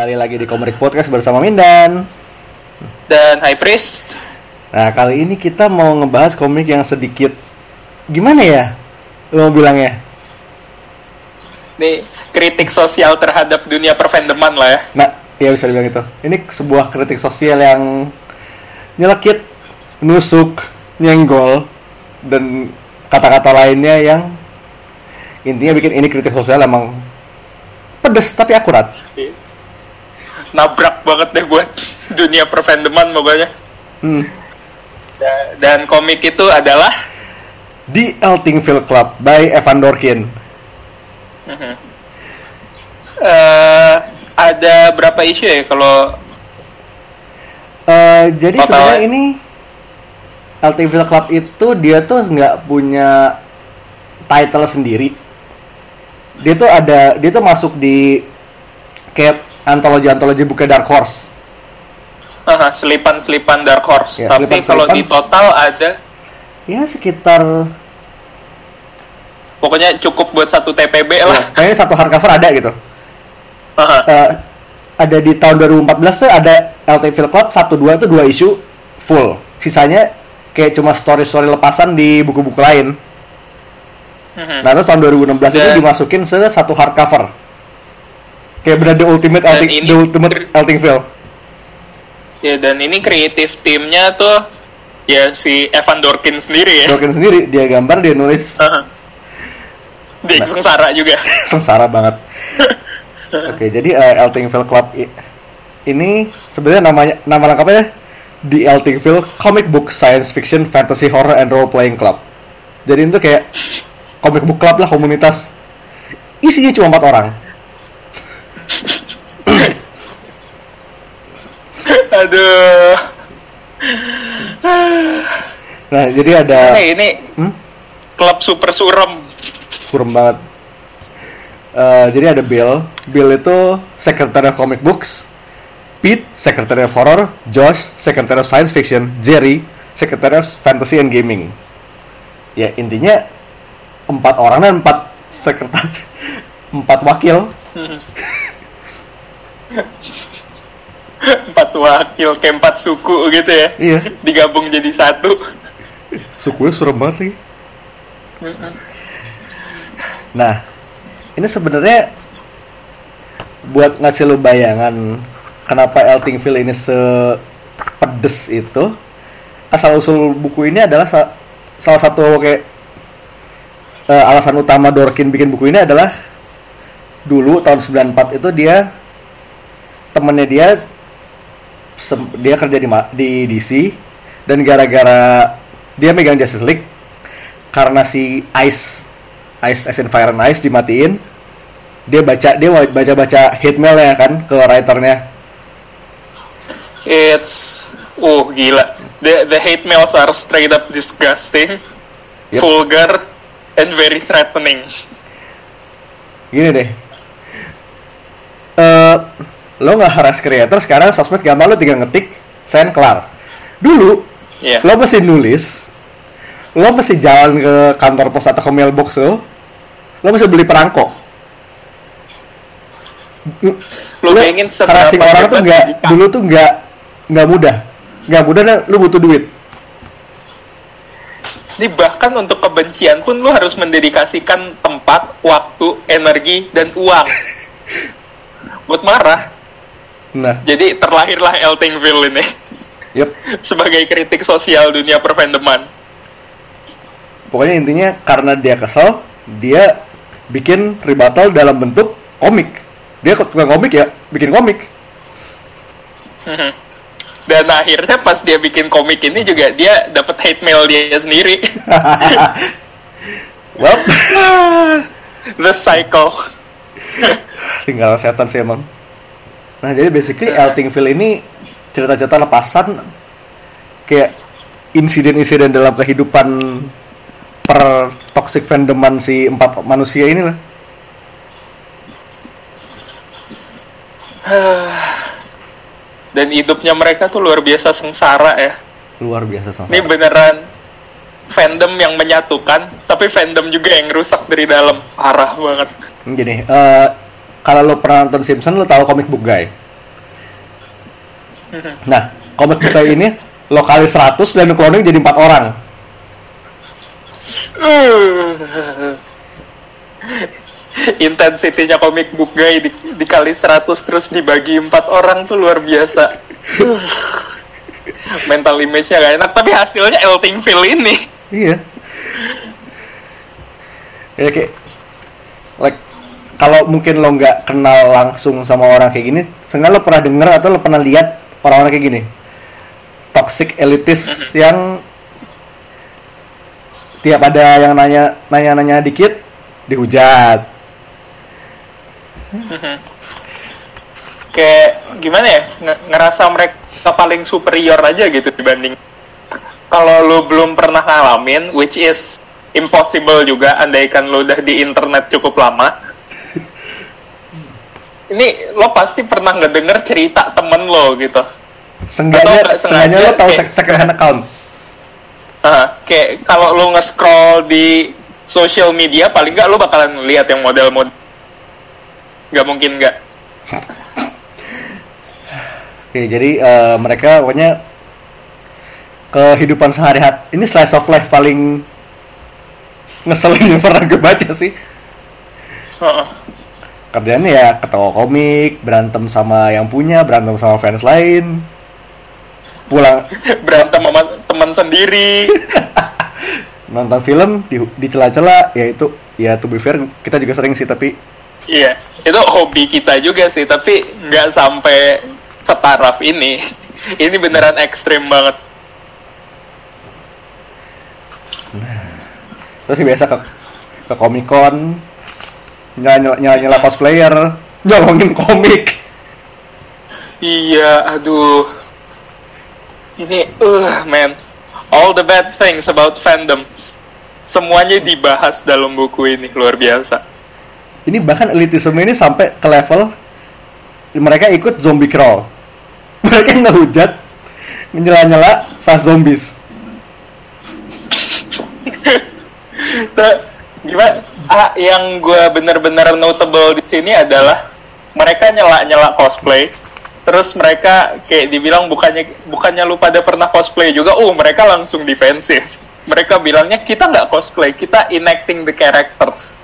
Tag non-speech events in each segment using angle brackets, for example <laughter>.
Kembali lagi di Komerik Podcast bersama Mindan. dan High Priest. Nah, kali ini kita mau ngebahas komik yang sedikit gimana ya? Lo mau bilangnya? Nih kritik sosial terhadap dunia perfandoman lah ya. Nah, ya bisa dibilang itu. Ini sebuah kritik sosial yang nyelekit, nusuk, nyenggol, dan kata-kata lainnya yang intinya bikin ini kritik sosial emang pedes tapi akurat. Nabrak banget deh buat dunia perfandoman pokoknya. Hmm. Da- Dan komik itu adalah The Eltingville Club by Evan Dorkin. eh ada berapa isu ya kalau Eh, jadi Total- sebenarnya ini Eltingville Club itu dia tuh nggak punya title sendiri. Dia tuh ada dia tuh masuk di kayak antologi-antologi buku Dark Horse. Selipan-selipan Dark Horse. Ya, Tapi selipan-selipan. kalau di total ada Ya sekitar pokoknya cukup buat satu TPB ya, lah. kayaknya satu hardcover ada gitu. Eh, ada di tahun 2014 tuh ada Eltingville Club 1 2 itu dua isu full. Sisanya kayak cuma story-story lepasan di buku-buku lain. Mhm. Nah, terus tahun 2016 itu Dan- dimasukin se satu hardcover. Kayak benar the ultimate Dan Elting, ini- the ultimate Eltingville. Ya dan ini kreatif timnya tuh ya si Evan Dorkin sendiri ya. Dorkin sendiri dia gambar dia nulis Aha. Dia Nah. sengsara juga. <laughs> sengsara banget. <laughs> Oke, jadi eh, Eltingville Club ini sebenarnya namanya nama lengkapnya The Eltingville Comic Book Science Fiction Fantasy Horror and Role Playing Club. Jadi itu kayak comic book club lah komunitas. Isinya cuma empat orang. Aduh. Nah, jadi ada ini Hmm? klub super surem. Surem banget. Eh, jadi ada Bill. Bill itu Secretary of Comic Books. Pete, Secretary of Horror. Josh, Secretary of Science Fiction. Jerry, Secretary of Fantasy and Gaming. Ya intinya empat orang dan empat sekretari, <laughs> empat wakil. Empat wakil ke empat suku gitu ya. Iya. Digabung jadi satu. Sukunya surem banget sih. Nah, ini sebenarnya buat ngasih lu bayangan kenapa Eltingville ini sepedes itu. Asal usul buku ini adalah sa- salah satu kayak eh, alasan utama Dorkin bikin buku ini adalah dulu tahun 94 itu dia temennya dia dia kerja di di DC dan gara-gara dia megang Justice League karena si Ice Ice as in Fire and Ice dimatiin dia baca dia baca baca hate mail ya kan ke writernya It's oh gila. The the hate mails are straight up disgusting, Yep. vulgar, and very threatening. gini deh eh lo nggak harass creator sekarang sosmed gampang lo tinggal ngetik send kelar dulu Iya. lo mesti nulis lo mesti jalan ke kantor pos atau ke mailbox lo lo mesti beli perangko Lo seberapa harassing orang tuh nggak dulu tuh nggak nggak mudah nggak mudah dan lo butuh duit Ini bahkan untuk kebencian pun lu harus mendedikasikan tempat, waktu, energi, dan uang. <laughs> Buat marah. Nah. Jadi terlahirlah Eltingville ini. Yep. <laughs> Sebagai kritik sosial dunia perfandoman. pokoknya intinya karena dia kesel dia bikin rebuttal dalam bentuk komik. Dia tukang komik ya? Bikin komik. <laughs> Dan akhirnya pas dia bikin komik ini juga dia dapat hate mail dia sendiri. <laughs> well. The cycle. tinggal setan sih emang nah jadi basically Eltingville ini cerita-cerita lepasan kayak insiden-insiden dalam kehidupan per toxic fandoman si empat manusia ini lah <sighs> Dan hidupnya mereka tuh luar biasa sengsara ya. luar biasa sama Ini beneran fandom yang menyatukan, tapi fandom juga yang rusak dari dalam. Parah banget. gini eh kalau lo pernah nonton Simpson lo tahu comic book guy Nah, Comet Bukai ini lo kali 100 dan cloning jadi empat orang. Intensitinya komik book guy di, dikali 100 terus dibagi empat orang tuh luar biasa. Mental image-nya gak enak, tapi hasilnya Elting Phil ini. Iya. Ya kayak like kalau mungkin lo nggak kenal langsung sama orang kayak gini, seenggaknya lo pernah denger atau lo pernah lihat orang-orang kayak gini. Toxic elitis yang tiap ada yang nanya nanya nanya dikit dihujat. Kayak gimana ya? nge- ngerasa mereka paling superior aja gitu dibanding kalau lo belum pernah ngalamin, which is impossible juga, andaikan lo udah di internet cukup lama. Ini lo pasti pernah ngedenger cerita temen lo gitu. Nggak seenggaknya lo sengaja tahu kayak- sec- second account. Ah, kayak kalau lo nge-scroll di social media, paling nggak lo bakalan lihat yang model-model. Nggak mungkin nggak. Oke, jadi eh, mereka pokoknya kehidupan sehari-hari ini slice of life paling ngeselin yang pernah gue baca sih. Kerjaannya ya ke toko komik, berantem sama yang punya, berantem sama fans lain. Pulang <laughs> Berantem sama teman sendiri. <laughs> nonton film di di cela-cela ya itu ya to be fair kita juga sering sih tapi Iya, itu hobi kita juga sih, tapi nggak sampai setaraf ini. <laughs> Ini beneran ekstrim banget. terus sih biasa ke ke Comic Con nyala nyala nyala cosplayer <laughs> nyolongin komik Iya, aduh. Ini, uh, man. All the bad things about fandoms. Semuanya dibahas dalam buku ini, luar biasa. ini bahkan elitisme ini sampai ke level mereka ikut zombie crawl <laughs> mereka ngehujat nyela-nyela fast zombies <laughs> gimana? Ah, yang gue bener-bener notable di sini adalah mereka nyela-nyela cosplay. Terus mereka kayak dibilang bukannya bukannya lu pada pernah cosplay juga. Oh, mereka langsung defensif. Mereka bilangnya kita nggak cosplay, kita enacting the characters.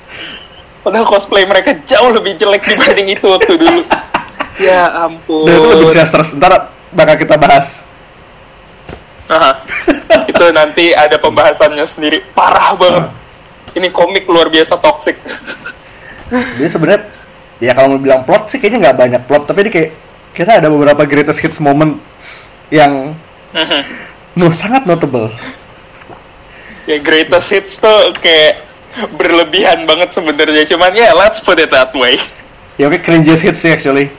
Padahal cosplay mereka jauh lebih jelek dibanding itu waktu dulu. <laughs> ya ampun. dan itu lebih disastrous ntar bakal kita bahas Aha. itu nanti ada pembahasannya sendiri. Parah banget. Ini komik luar biasa toxic. dia sebenarnya ya kalau mau bilang plot sih kayaknya nggak banyak plot tapi ini kayak kita ada beberapa greatest hits moments yang no sangat notable. Ya greatest hits tuh kayak berlebihan banget sebenarnya. Cuman ya let's put it that way. Ya oke cringiest hits sih actually.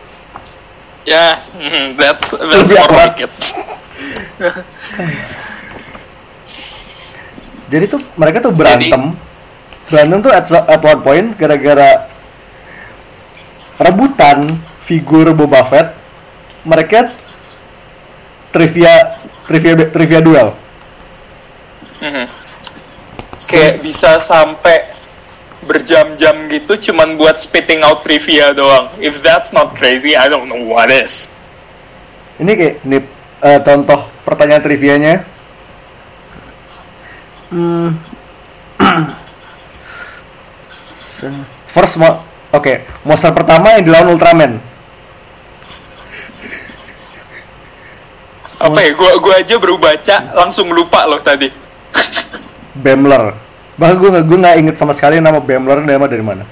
Ya hmm, that's that's Lebih more like it. Jadi tuh mereka tuh berantem berantem tuh at, at one point gara-gara rebutan figur Boba Fett mereka trivia trivia trivia duel Mhm. kayak bisa sampai berjam-jam gitu cuman buat spitting out trivia doang if that's not crazy I don't know what is ini kayak nih eh, contoh pertanyaan trivianya hmm. <clears throat> First mo oke monster pertama yang dilawan Ultraman. Apa ya gua gua aja baru baca langsung lupa loh tadi. <laughs> Bamler. Bahkan gue gue nggak inget sama sekali nama Bamler nama dari mana.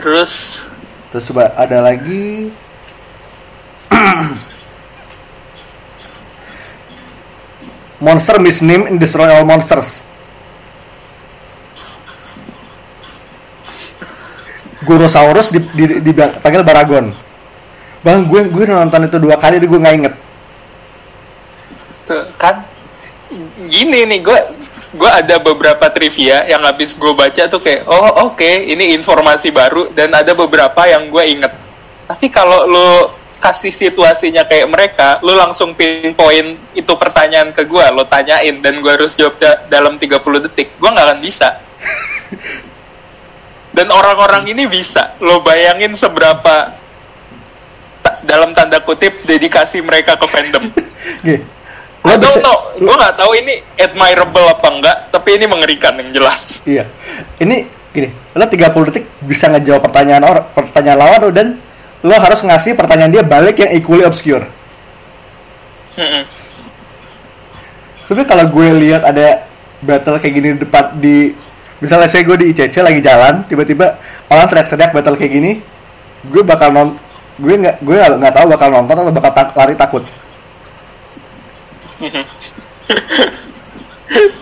Terus? Terus coba ada lagi <clears throat> Monster misname in Destroy All Monsters. Gurosaurus di, di, di- dipanggil Baragon. Bang, gue gue nonton itu dua kali, gue nggak inget. Tuh, kan? Gini nih gue gue ada beberapa trivia yang habis gue baca tuh kayak oh oke ini informasi baru dan ada beberapa yang gue inget. Tapi kalau lo kasih situasinya kayak mereka lo langsung pinpoint itu pertanyaan ke gue lo tanyain dan gue harus jawab da- dalam 30 detik. Gue nggak akan bisa. <laughs> Dan orang-orang ini bisa. Lo bayangin seberapa ta- dalam tanda kutip dedikasi mereka ke fandom. <laughs> Lo don't bisa, know, gue nggak tahu ini admirable apa enggak, tapi ini mengerikan yang jelas. iya. Ini gini, lo 30 detik bisa ngejawab pertanyaan orang, pertanyaan lawan lo dan lo harus ngasih pertanyaan dia balik yang equally obscure. Mm-mm. Tapi kalau gue lihat ada battle kayak gini di depan di misalnya saya gue di ICC lagi jalan, tiba-tiba orang teriak-teriak battle kayak gini, gue bakal non gue nggak gue nggak tahu bakal nonton atau bakal tak- lari takut.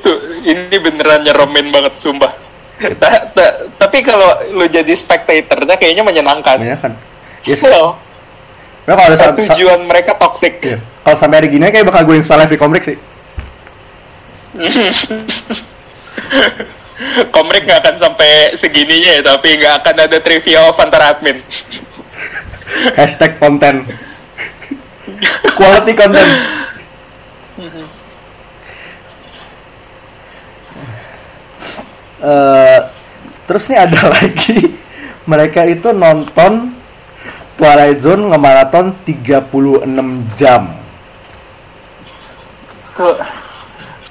Tuh, ini beneran nyeremin banget, sumpah. Ta- ta- tapi kalau lu jadi spectatornya kayaknya menyenangkan. Ya kan? Yes. So, Ya, kalau ada tujuan mereka toxic. iya. kalau sampai ada gini kayak bakal gue install live di komrik sih. <laughs> Komrik nggak akan sampai segininya ya, tapi nggak akan ada trivia of antara admin. <laughs> Hashtag konten. <laughs> Quality content. Eh, terus nih ada lagi mereka itu nonton Twilight Zone ngemaraton 36 jam. Tuh,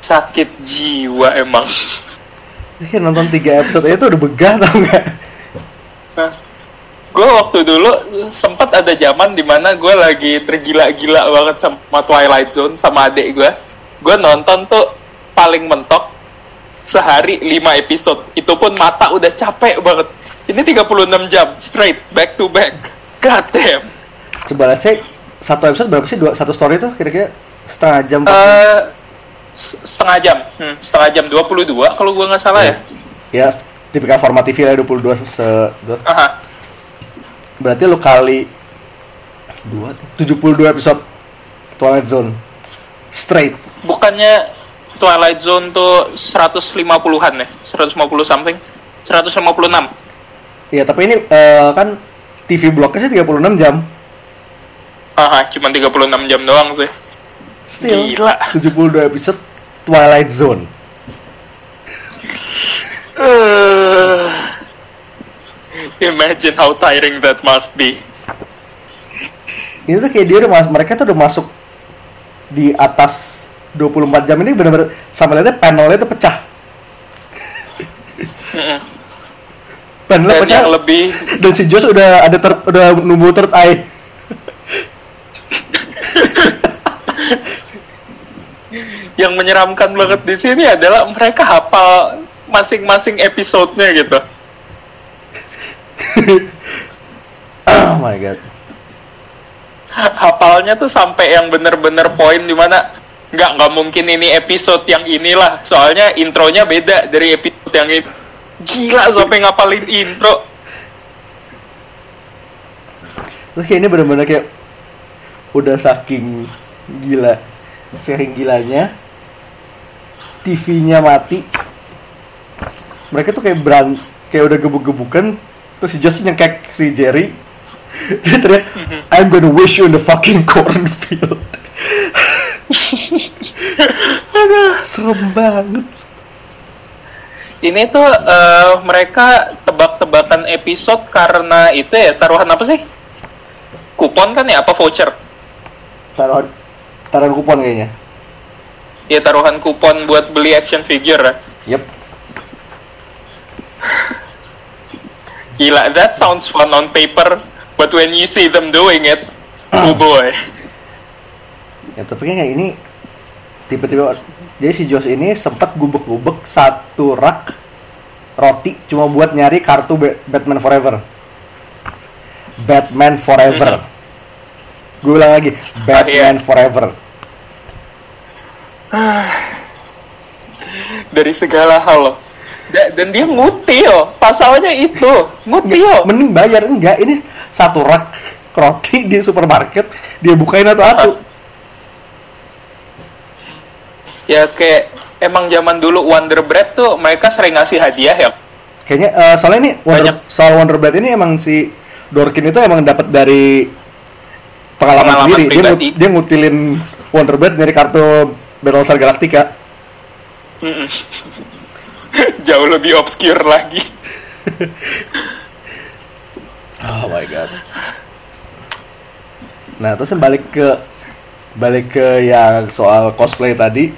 sakit jiwa emang. Ini nonton 3 episode aja tuh udah begah tau nggak? gue waktu dulu sempat ada zaman di mana gue lagi tergila-gila banget sama Twilight Zone sama adik gue. Gue nonton tuh paling mentok sehari 5 episode. Itu pun mata udah capek banget. Ini 36 jam straight back to back. God damn. Coba lihat sih satu episode berapa sih dua satu story tuh kira-kira setengah jam. Eh, s- setengah jam, hmm, setengah jam 22 kalau gue nggak salah ya. ya tipikal format TV lah 22 se dua- Aha. berarti lu kali 2 72 episode Twilight Zone straight Bukannya Twilight Zone tuh 150-an ya? 150 something? 156. Iya tapi ini eh, kan TV bloknya sih 36 jam Aha, cuma 36 jam doang sih. still Gila. 72 episode Twilight Zone Uh, imagine how tiring that must be. ini tuh kayak dia udah mas mereka tuh udah masuk di atas 24 jam ini bener-bener sama lihatnya panelnya tuh pecah Panelnya Dan pecah yang lebih dan si Josh udah ada ter, udah numbuh third eye. Yang menyeramkan banget di sini adalah mereka hafal masing-masing episodenya gitu. oh my god. Hafalnya tuh sampai yang bener-bener poin di mana nggak nggak mungkin ini episode yang inilah. Soalnya intronya beda dari episode yang itu gila sampai ngapalin intro Terus kayak ini bener-bener kayak udah saking gila, saking gilanya, TV-nya mati. Mereka tuh kayak beran, kayak udah gebuk-gebukan. Terus si Josh nyengkek si Jerry. Dia teriak, I'm gonna wish you in the fucking cornfield. <laughs> Serem banget. Ini tuh eh, mereka tebak-tebakan episode karena itu ya taruhan apa sih kupon kan ya apa voucher Taruhan, taruhan kupon kayaknya. ya taruhan kupon buat beli action figure ya. Yep. gila that sounds fun on paper but when you see them doing it oh boy Ya tapi kan kayak ini tiba-tiba jadi si Josh ini sempat gubek-gubek satu rak roti cuma buat nyari kartu Ba- Batman Forever. Batman Forever. Gue ulang lagi, Batman Forever. <sighs> dari segala hal loh Da- dan dia ngutil pasalnya itu ngutil Mending bayar enggak? Ini satu rak roti di supermarket dia bukain satu-satu. <laughs> ya kayak emang zaman dulu Wonder Bread tuh mereka sering ngasih hadiah ya Kayaknya eh, soalnya ini Wonder, Banyak. soal Wonder Bread ini emang si Dorkin itu emang dapat dari pengalaman, Pengalaman sendiri. Dia, pribadi. ngut- dia ngutilin Wonder Bread dari kartu Battlestar Galactica. <laughs> Jauh lebih obscure lagi <laughs> oh my god. Nah, terus balik ke balik ke yang soal cosplay tadi.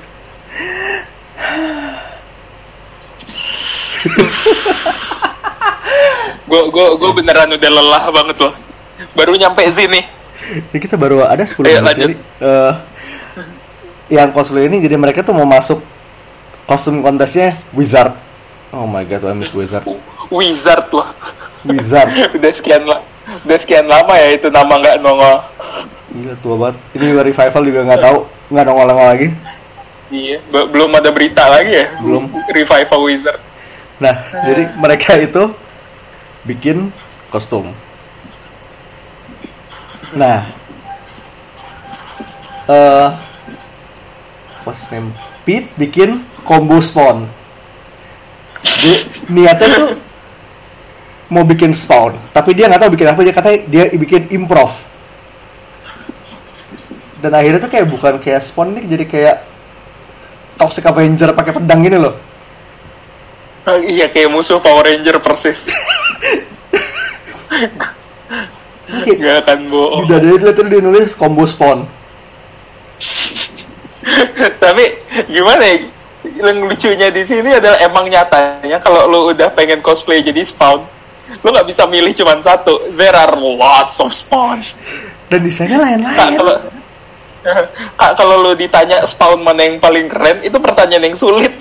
Gue gue gue beneran udah lelah banget loh. Baru nyampe sini. Ini kita baru ada 10 Ayo, menit. Eh, yang cosplay ini jadi mereka tuh mau masuk kostum kontesnya wizard. Oh my god, I miss wizard. Wizard loh. Wizard. <laughs> udah sekian lah. Udah sekian lama ya itu nama nggak nongol. Gila tua banget. Ini revival juga nggak tahu, nggak nongol-nongol lagi. Iya, be- belum ada berita lagi ya. Belum. Revival Wizard. Nah, jadi mereka itu bikin kostum. Nah, eh, what's name? Pete bikin combo spawn. Jadi niatnya tuh mau bikin spawn, tapi dia nggak tahu bikin apa. Dia katanya dia bikin improv. Dan akhirnya tuh kayak bukan kayak spawn ini jadi kayak Toxic Avenger pakai pedang gini loh. Ah, iya kayak musuh Power Ranger persis. Gak akan bohong. dadanya dia tuh dia nulis combo spawn. Tapi gimana ya? Yang lucunya di sini adalah emang nyatanya kalau lu udah pengen cosplay jadi spawn, lu nggak bisa milih cuma satu. There are lots of spawn. Dan desainnya lain-lain. kalau <laughs> Kak, kalau lu ditanya spawn mana yang paling keren, itu pertanyaan yang sulit.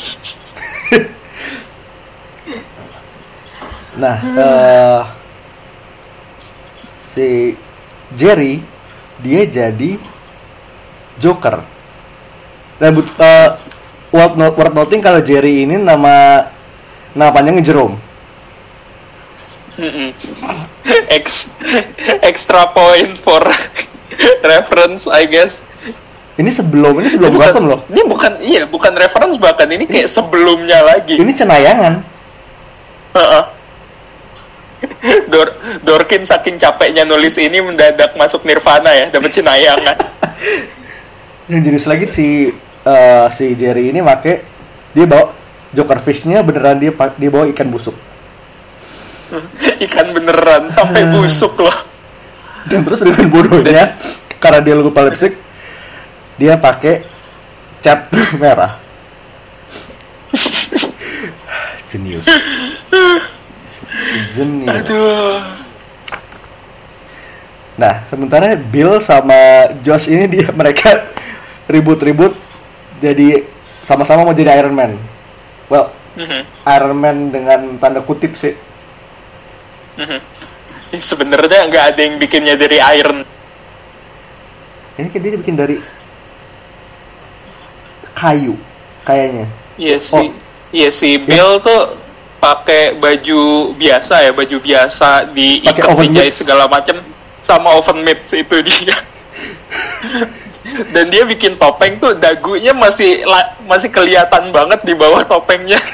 Nah, eh, si Jerry dia jadi Joker. Dan but, eh, worth, no- worth noting kalau Jerry ini nama nama panjangnya Jerome. <laughs> Ex- extra point for <laughs> reference, I guess. Ini sebelum ini sebelum Gotham loh. Ini bukan iya, bukan reference bahkan ini kayak sebelumnya lagi. Ini cenayangan. Heeh. <laughs> Dor Dorkin saking capeknya nulis ini mendadak masuk Nirvana ya, dapat cenayangan. <laughs> Yang jenis lagi si eh, si Jerry ini make dia bawa Joker fishnya beneran dia dia bawa ikan busuk. Ikan beneran sampai busuk loh. Dan <laughs> terus dengan bodohnya karena dia lupa lipstick dia pakai cat <laughs> merah. <laughs> Jenius. Jenius. Nah, sementara Bill sama Josh ini dia mereka ribut-ribut jadi sama-sama mau jadi Iron Man. Well, Mhm, Iron Man dengan tanda kutip sih. mhm. Ih, Sebenarnya nggak ada yang bikinnya dari iron. Ini kan dia bikin dari kayu kayaknya. Iya Oh. sih. Iya si Bill tuh pakai baju biasa ya, baju biasa di Pakai ikat oven dijahit segala macam sama oven mitts itu dia. <laughs> Dan dia bikin topeng tuh dagunya masih masih kelihatan banget di bawah topengnya. <laughs>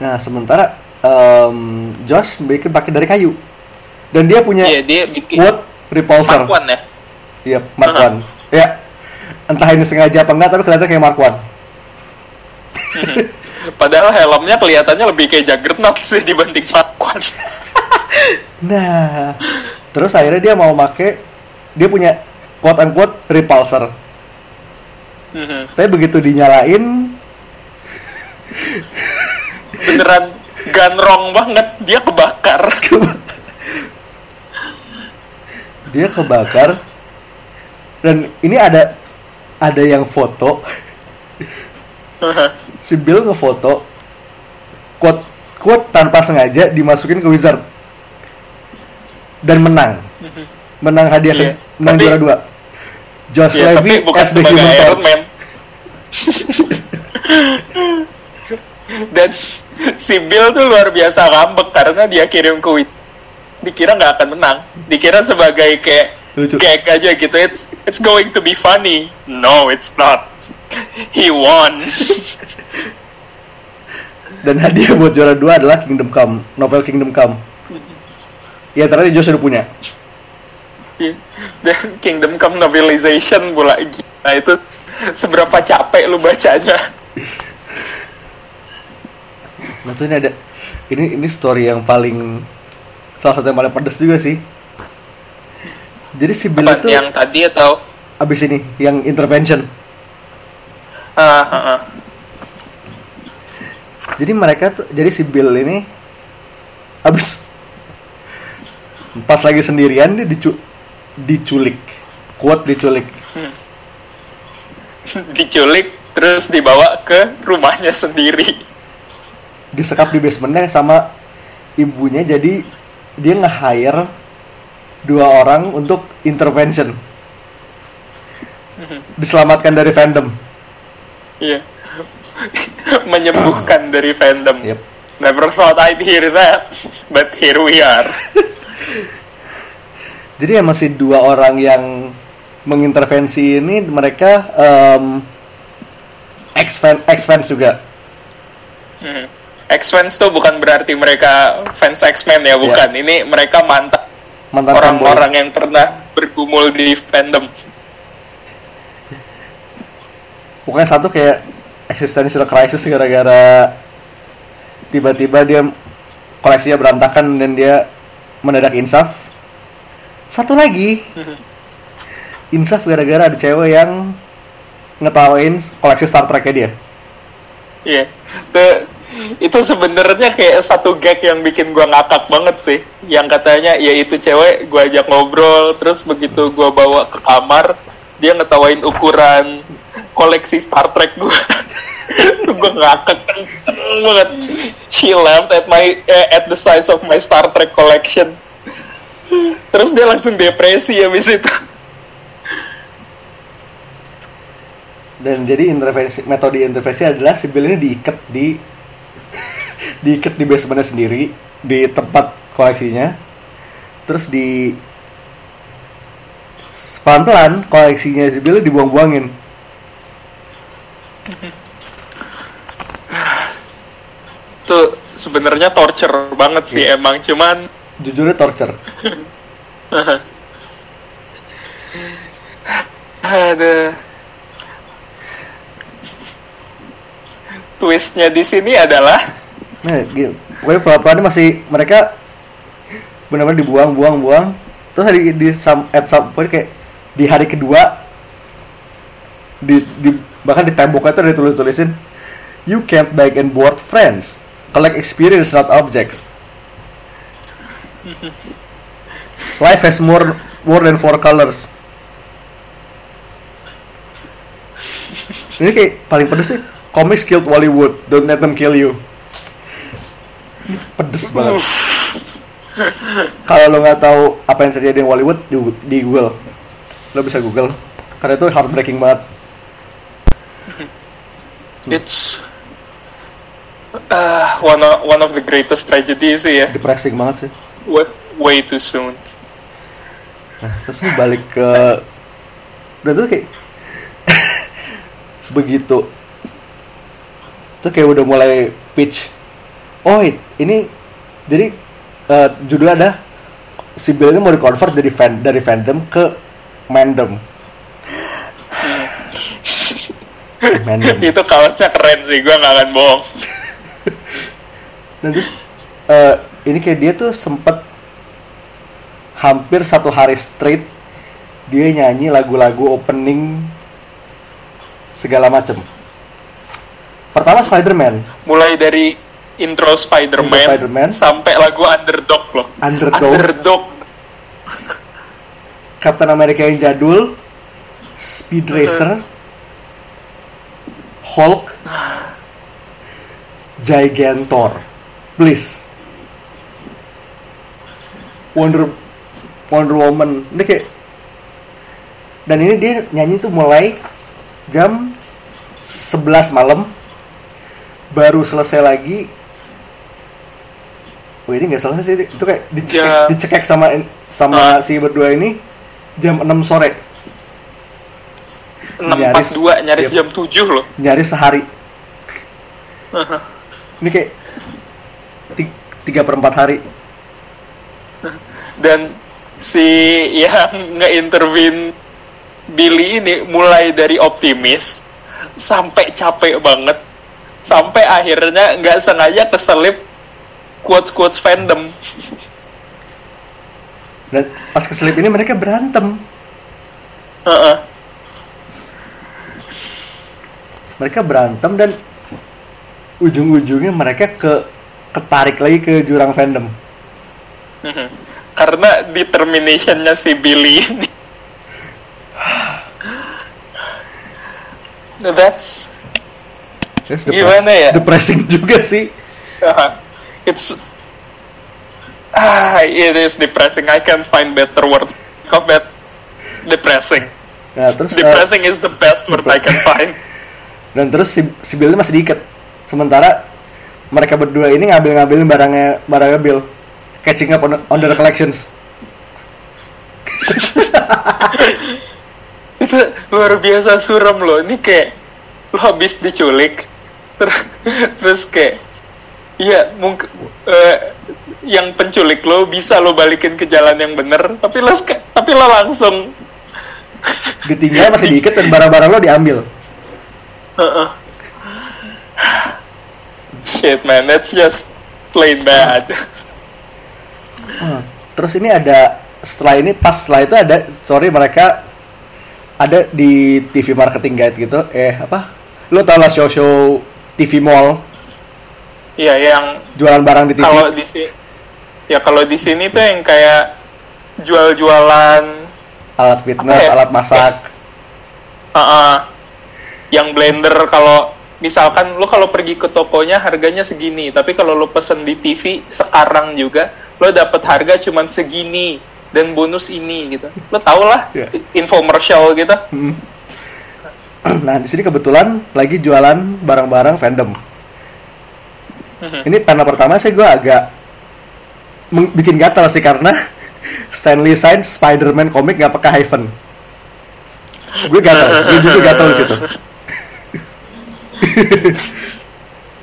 Nah, sementara em, Josh bikin pakai dari kayu. Dan dia punya Iya, dia bikin quote repulsor. Mark One ya. Iya, Mark Aha. One. Ya. Entah ini sengaja apa enggak, tapi kelihatan kayak Mark One. <laughs> Padahal helmnya kelihatannya lebih kayak Juggernaut sih dibanding Mark One. <laughs> Nah, terus akhirnya dia mau make dia punya quote unquote repulsor. Mhm. Tapi begitu dinyalain, Beneran ganrong banget, dia kebakar. dia kebakar. Dan ini ada ada yang foto. Si Bill ngefoto. Quote quote tanpa sengaja dimasukin ke wizard. Dan menang. Menang hadiah Iya, menang tapi- juara dua. Josh tapi Levy as the Human Torch. <laughs> Dan si Bill tuh luar biasa ngambek karena dia kirim ke. Dikira nggak akan menang. Dikira sebagai kayak Lucu. gag aja gitu. It's it's going to be funny. No, it's not. He won. <laughs> dan hadiah buat juara dua adalah Kingdom Come novel Kingdom Come ya ternyata Josh udah punya Dan Kingdom Come novelization pula gila itu seberapa capek lu bacanya. <laughs> Nah tuh ini ada ini ini story yang paling salah satu yang paling pedes juga sih. Jadi si Bill Apa, itu yang tadi atau abis ini yang intervention. ah, ah, ah. Jadi mereka tuh jadi si Bill ini abis pas lagi sendirian dia dicu diculik, kuat diculik. <laughs> diculik terus dibawa ke rumahnya sendiri disekap di basementnya sama ibunya jadi dia nge-hire dua orang untuk intervention. Diselamatkan dari fandom. Iya. <laughs> Menyembuhkan <clears throat> dari fandom. Yep. never thought I'd hear that but here we are. <laughs> Jadi ya masih dua orang yang mengintervensi ini mereka um, ex fan ex fans juga. Hmm. X-Fans tuh bukan berarti mereka fans X-Men ya, bukan. Ini mereka mantan mantan orang-orang yang pernah bergumul di fandom. pokoknya satu kayak existential crisis gara-gara tiba-tiba dia koleksinya berantakan dan dia mendadak insaf satu lagi <laughs> insaf gara-gara ada cewek yang ngetawain koleksi Star Trek-nya dia Iya. Tuh, itu sebenarnya kayak satu gag yang bikin gua ngakak banget sih. Yang katanya ya itu cewek gua ajak ngobrol, terus begitu gua bawa ke kamar, dia ngetawain ukuran koleksi Star Trek. Tuh <laughs> gua ngakak banget. She laughed at my eh, at the size of my Star Trek collection. Terus dia langsung depresi habis itu. dan jadi intervensi metode intervensi adalah si Bill ini diikat di diikat di basementnya sendiri di tempat koleksinya. Terus di pelan-pelan koleksinya si Bill dibuang-buangin. Tuh sebenarnya torture banget sih Iya. emang cuman jujurnya torture. Ada twistnya di sini adalah nah gini pokoknya pelan-pelan masih mereka benar-benar dibuang buang buang. Terus di, di some, at some point kayak di hari kedua di, di bahkan di temboknya tuh ada tulis tulisin you can't beg and board friends. Collect experience not objects. Life has more more than four colors. Ini kayak paling pedes sih. Comics killed Hollywood. Don't let them kill you pedes banget. Kalau lo nggak tahu apa yang terjadi di Hollywood di, di Google. Lo bisa Google. Karena itu heartbreaking banget. It's uh, one of one of the greatest tragedies sih ya. depressing banget sih. Way, way too soon. nah terus ini balik ke dan tuh kayak <laughs> begitu tuh kayak udah mulai pitch oh ini jadi eh, judulnya ada si Bill ini mau di convert dari fan dari fandom ke mandom. <laughs> Mandom. Itu kaosnya keren sih, gua nggak akan bohong. dan terus eh, ini kayak dia tuh sempet hampir satu hari straight dia nyanyi lagu-lagu opening segala macem. Pertama Spider-Man. Mulai dari intro Spider-Man, Intro Spider-Man. sampai lagu Underdog loh. Underdog. Underdog. Captain America yang jadul Speed Racer Hulk Gigantor please Wonder Wonder Woman ini kayak dan ini dia nyanyi tuh mulai jam 11 malam baru selesai lagi Oh ini nggak selesai sih itu kayak dicekek, Jam- dicekek sama sama si berdua ini jam 6 sore. 642 nyaris Yep. jam 7 loh. nyaris sehari. Ini kayak ti- tiga per empat hari. Dan si yang <laughs> nge-intervene Billy ini mulai dari optimis sampai capek banget. Sampai akhirnya nggak sengaja keselip quotes quotes fandom. Dan pas keselip ini mereka berantem. Heeh. mereka berantem dan ujung-ujungnya mereka ke ketarik lagi ke jurang fandom. Karena determinationnya si Billy ini. That's <sighs> That's Gimana ya? depressing juga sih. Uh, it's ah it is depressing. I can't find better words. Of that depressing. Nah terus uh, depressing is the best word I can find. <laughs> Dan terus si, si Bill masih diikat. Sementara mereka berdua ini ngambil-ngambilin barangnya barangnya Bill. Catching up on, on their collections. <laughs> Itu luar biasa suram loh. Ini kayak lo habis diculik terus <laughs> terus kayak iya mungkin yang penculik lo bisa lo balikin ke jalan yang bener tapi lo tapi lo langsung. Ditinggal masih diikat dan barang-barang lo diambil. Heeh. shit man that's just plain bad. Hmm. terus ini ada setelah ini pas setelah itu ada sorry mereka ada di TV marketing guide gitu. Eh apa? Lo tau lah show-show TV mall iya yang jualan barang di TV kalau di sini ya kalau di sini tuh yang kayak jual-jualan alat fitness ya? alat masak Uh-uh. yang blender kalau misalkan lo kalau pergi ke tokonya harganya segini tapi kalau lo pesen di TV sekarang juga lo dapat harga cuman segini dan bonus ini gitu lo tau lah Iya. infomercial gitu Hmm. <clears throat> nah di sini kebetulan lagi jualan barang-barang fandom. <laughs> ini panel pertama sih gue agak bikin gatal sih karena <laughs> Stanley sign Spider-Man komik nggak pakai hyphen. Gue gatal gue juga gatal di situ.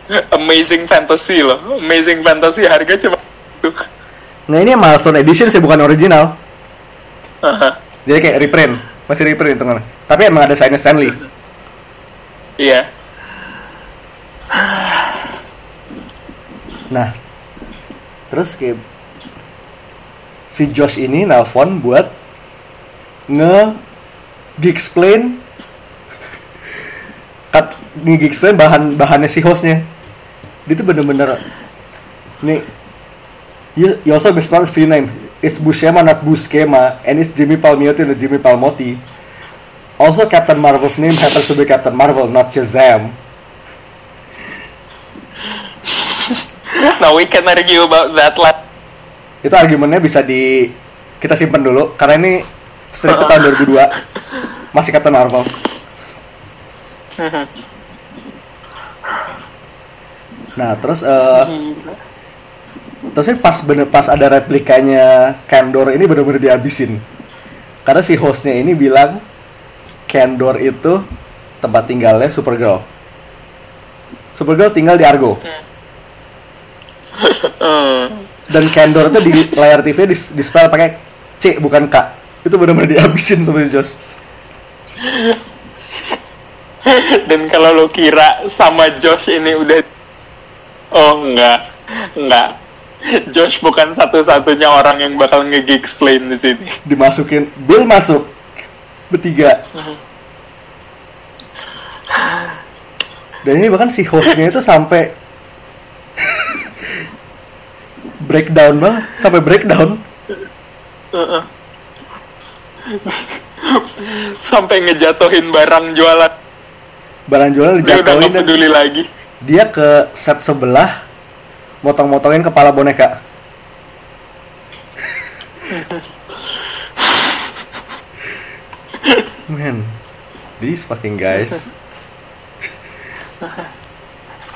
<laughs> Amazing fantasy loh. Amazing fantasy harga cuma itu. Nah ini milestone edition sih bukan original. Jadi kayak reprint masih reprint hitungannya. Tapi emang ada signnya Stanley. Iya Nah, terus kayak si Josh ini nelpon buat nge explain kat nge explain bahan bahannya si hostnya. Dia tuh bener-bener nih you, you also mispronounce free name. It's Buscema not Buscema and it's Jimmy Palmiotti not Jimmy Palmotti. Also Captain Marvel's name happens to be Captain Marvel, not Shazam. <laughs> now we can argue about that lah. Itu argumennya bisa di kita simpen dulu karena ini strip tahun <laughs> 2002 masih Captain Marvel <laughs> nah terus eh terus pas bener pas ada replikanya Candor ini bener-bener dihabisin. Karena si hostnya ini bilang Candor itu tempat tinggalnya Supergirl. Supergirl tinggal di Argo. Hmm. <laughs> dan Candor itu di layar TV di, di spell pakai C bukan K. Itu benar-benar dihabisin sama Josh. Dan kalau lo kira sama Josh ini udah Oh enggak. Enggak. Josh bukan satu-satunya orang yang bakal nge-explain di sini. Dimasukin Bill masuk bertiga. <laughs> Dan ini bahkan si hostnya itu sampai <laughs> breakdown banget sampai breakdown. Sampai ngejatuhin barang jualan. Barang jualan Dia udah gak peduli lagi. dia ke set sebelah motong-motongin kepala boneka. Man these fucking guys.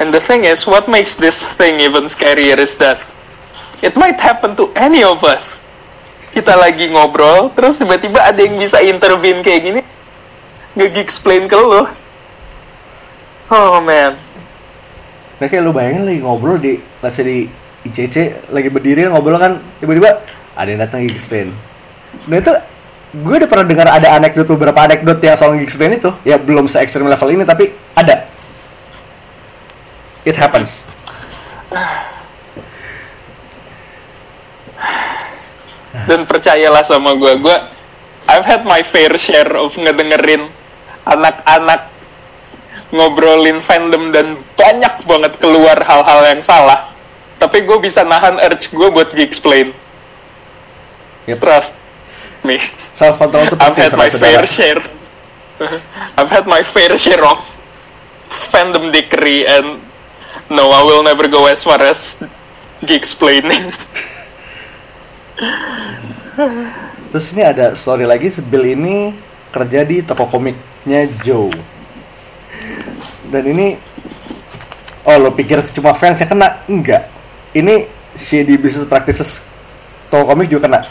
And the thing is, what makes this thing even scarier is that It might happen to any of us. Kita lagi ngobrol, terus tiba-tiba ada yang bisa intervene kayak gini Nge-explain ke lo Oh man. Nah kayak lu bayangin lagi ngobrol di let's say di ICC lagi berdiri ngobrol kan tiba-tiba ada yang datang explain. Nah itu gue udah pernah dengar ada anekdot beberapa anekdot yang soal explain itu. Ya belum se ekstrim level ini tapi ada. it happens <sighs> dan percayalah sama gue gue I've had my fair share of ngedengerin anak-anak ngobrolin fandom dan banyak banget keluar hal-hal yang salah. Tapi gue bisa nahan urge gue buat explain Yep. trust me. Self control itu I've had my saudara-saudara fair share. <laughs> I've had my fair share of fandom dickery and no I will never go as far as explaining <laughs> Terus ini ada story lagi, Bill ini kerja di toko komiknya Joe. Dan ini, oh lo pikir cuma fans yang kena? Enggak. Ini shady business practices toko komik juga kena.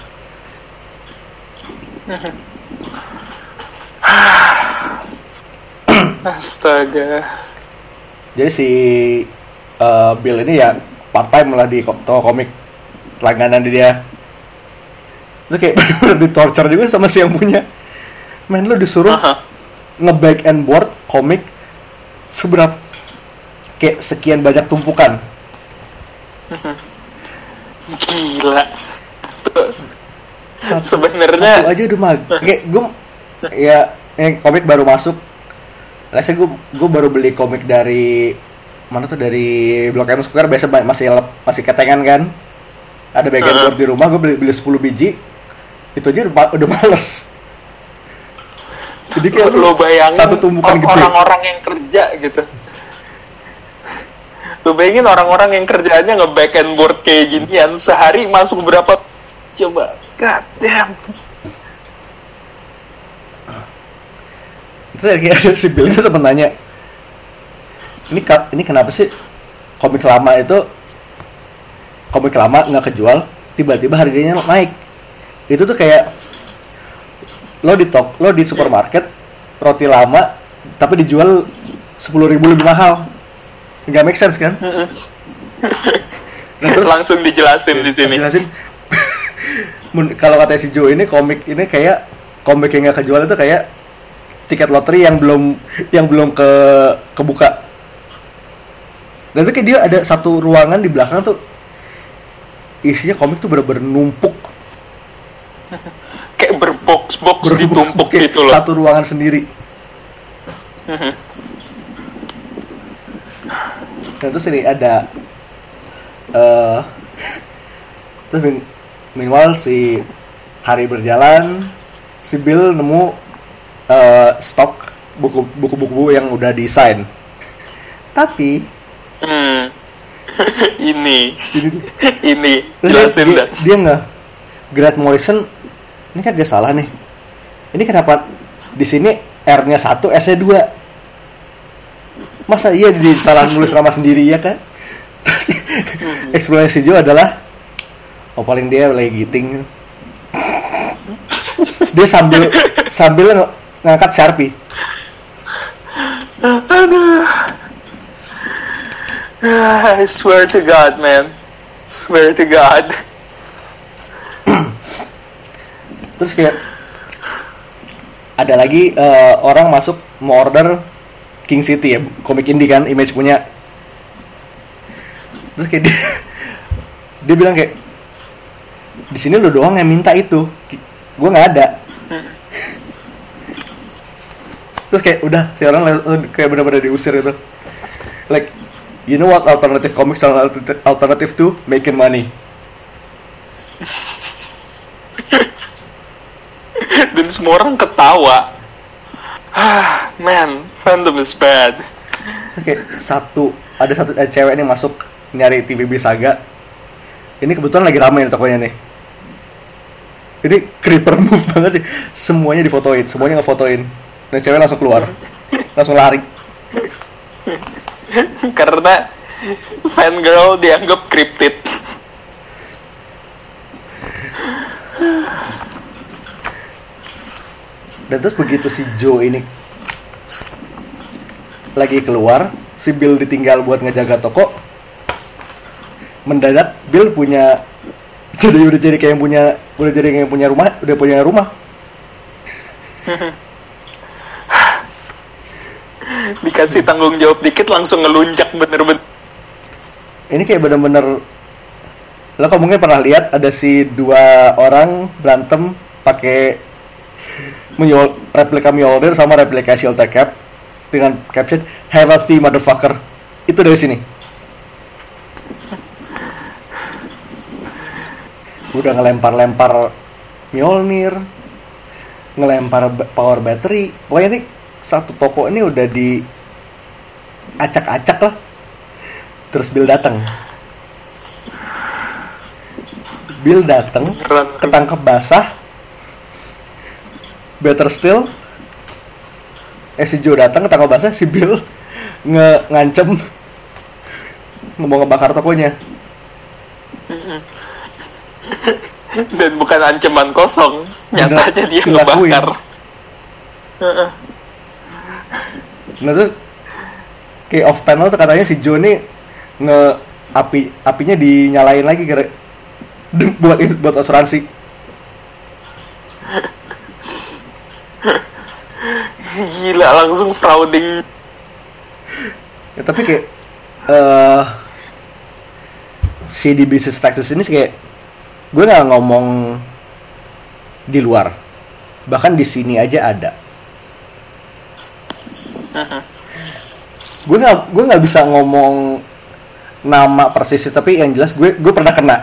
astaga Jadi si uh, Bill ini ya part time lah di ko- toko komik langganan dia. Itu kayak <laughs> bener di torture juga sama si yang punya. Men lu disuruh Aha. nge-back and board komik seberapa kayak sekian banyak tumpukan. gila Satu, Sebenarnya- satu aja udah mag. Kayak gue ya yang komik baru masuk. Rasanya gue gue baru beli komik dari mana tuh dari Blok M Square biasa masih masih ketengan kan. Ada back and Heeh. board di rumah gue beli beli 10 biji. Itu aja udah, udah males. Jadi kayak lo bayangin satu tumpukan or- gede. orang-orang yang kerja gitu lo bayangin orang-orang yang kerjaannya nge-back and board kayak ginian sehari masuk berapa coba god damn Terus kayak ada si Bill ini sempat nanya, ini ini kenapa sih komik lama itu komik lama nggak kejual, tiba-tiba harganya naik. Itu tuh kayak lo di tok, lo di supermarket roti lama tapi dijual sepuluh ribu lebih mahal, nggak make sense kan? Nah, <laughs> terus langsung dijelasin di sini. Jelasin <laughs> Men- kalau kata si Joe ini komik ini kayak komik yang nggak kejual itu kayak tiket lotre yang belum yang belum ke kebuka. Dan itu kayak dia ada satu ruangan di belakang tuh isinya komik tuh bener-bener numpuk berbox-box ditumpuk gitu loh. satu ruangan sendiri. Dan terus ini ada eh terus min- meanwhile si hari berjalan si Bill nemu eh, stok buku buku-buku yang udah desain tapi Hmm. <laughs> ini. Ini jelasin dia, dah. dia nggak Grant Morrison ini kan gak salah nih ini kenapa di sini R-nya satu S-nya dua? Masa iya di salah nulis nama sendiri ya kan? Terus eksplanasi Joe adalah oh paling dia lagi giting. Dia sambil sambil ng- ngangkat sharpie. I swear to God man. Swear to God. Terus kayak ada lagi eh, orang masuk mau order King City ya komik indie kan image punya. Terus kayak dia, <laughs> dia bilang kayak di sini lo doang yang minta itu gue nggak ada. <laughs> Terus kayak udah si orang kayak benar-benar diusir itu. Like you know what alternative comics are alternative to? Making money <laughs> <laughs> dan semua orang ketawa ah man fandom is bad Oke, satu ada satu ada cewek nih masuk nyari TVB Saga. Ini kebetulan lagi ramai nih tokonya nih. Ini creeper move <laughs> banget sih. Semuanya difotoin, semuanya ngefotoin. Dan cewek langsung keluar. Langsung lari. <laughs> karena fangirl dianggap cryptid Dan terus begitu si Joe ini lagi keluar, si Bill ditinggal buat ngejaga toko. Mendadak Bill punya jadi udah jadi kayak yang punya udah jadi kayak yang punya rumah, udah punya rumah. <laughs> dikasih tanggung jawab dikit langsung ngelunjak bener-bener ini kayak bener-bener lo kok mungkin pernah lihat ada si dua orang berantem pakai Mjol- replika Mjolnir sama replika Shield Cap dengan caption Have a tea motherfucker. Itu dari sini. Udah ngelempar-lempar Mjolnir ngelempar power battery. Pokoknya nih satu toko ini udah di acak-acak lah. Terus Bill datang Bill datang ketangkep basah better still eh si Joe datang ketangkep basah si Bill nge ngancem mau ngebakar tokonya <laughs> Dan bukan ancaman kosong, nyatanya dia dilakuin. ngebakar. Nah tuh kayak off panel tuh katanya si Joe nih nge api apinya dinyalain lagi kira <laughs> buat buat asuransi. Gila langsung frauding. Ya, tapi kayak eh shady business practice ini kayak gue nggak ngomong di luar. Bahkan di sini aja ada. Gue nggak gue nggak bisa ngomong nama persis tapi yang jelas gue gue pernah kena.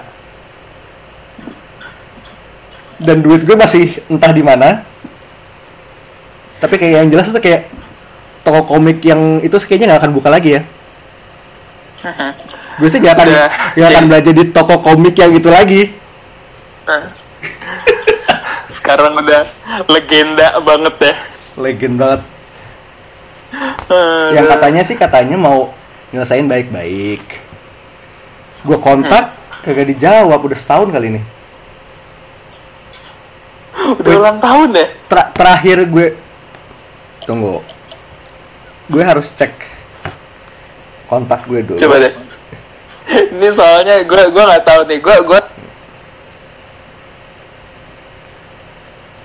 Dan duit gue masih entah di mana tapi kayak yang jelas itu kayak toko komik yang itu kayaknya nggak akan buka lagi ya. Gue sih gak akan Udah, gak akan belajar di toko komik yang itu lagi. Nah. Sekarang udah legenda banget ya. legend banget. Yang katanya sih katanya mau nyelesain baik-baik. Gue kontak kagak dijawab udah setahun kali ini. Udah ulang tahun ya. Ter- terakhir gue tunggu gue harus cek kontak gue dulu Coba deh. <laughs> Ini soalnya gue gue nggak tahu nih. Gue gue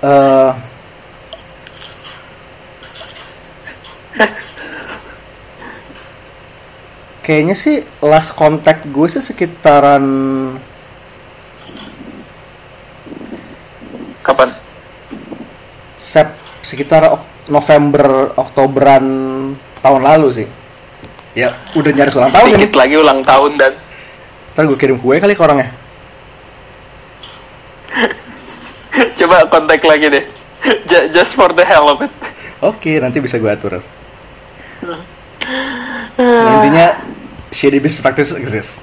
Eh, kayaknya sih last contact gue sih sekitaran kapan? Sep sekitar Ok- November Oktoberan tahun lalu sih. Ya, udah nyaris ulang tahun ini. Dikit lagi ulang tahun dan Ntar gue kirim kue kali ke orangnya. <laughs> coba kontak lagi deh. Ju- Just for the hell of it. Oke, nanti bisa gue atur. Nah, intinya shady business practice exist.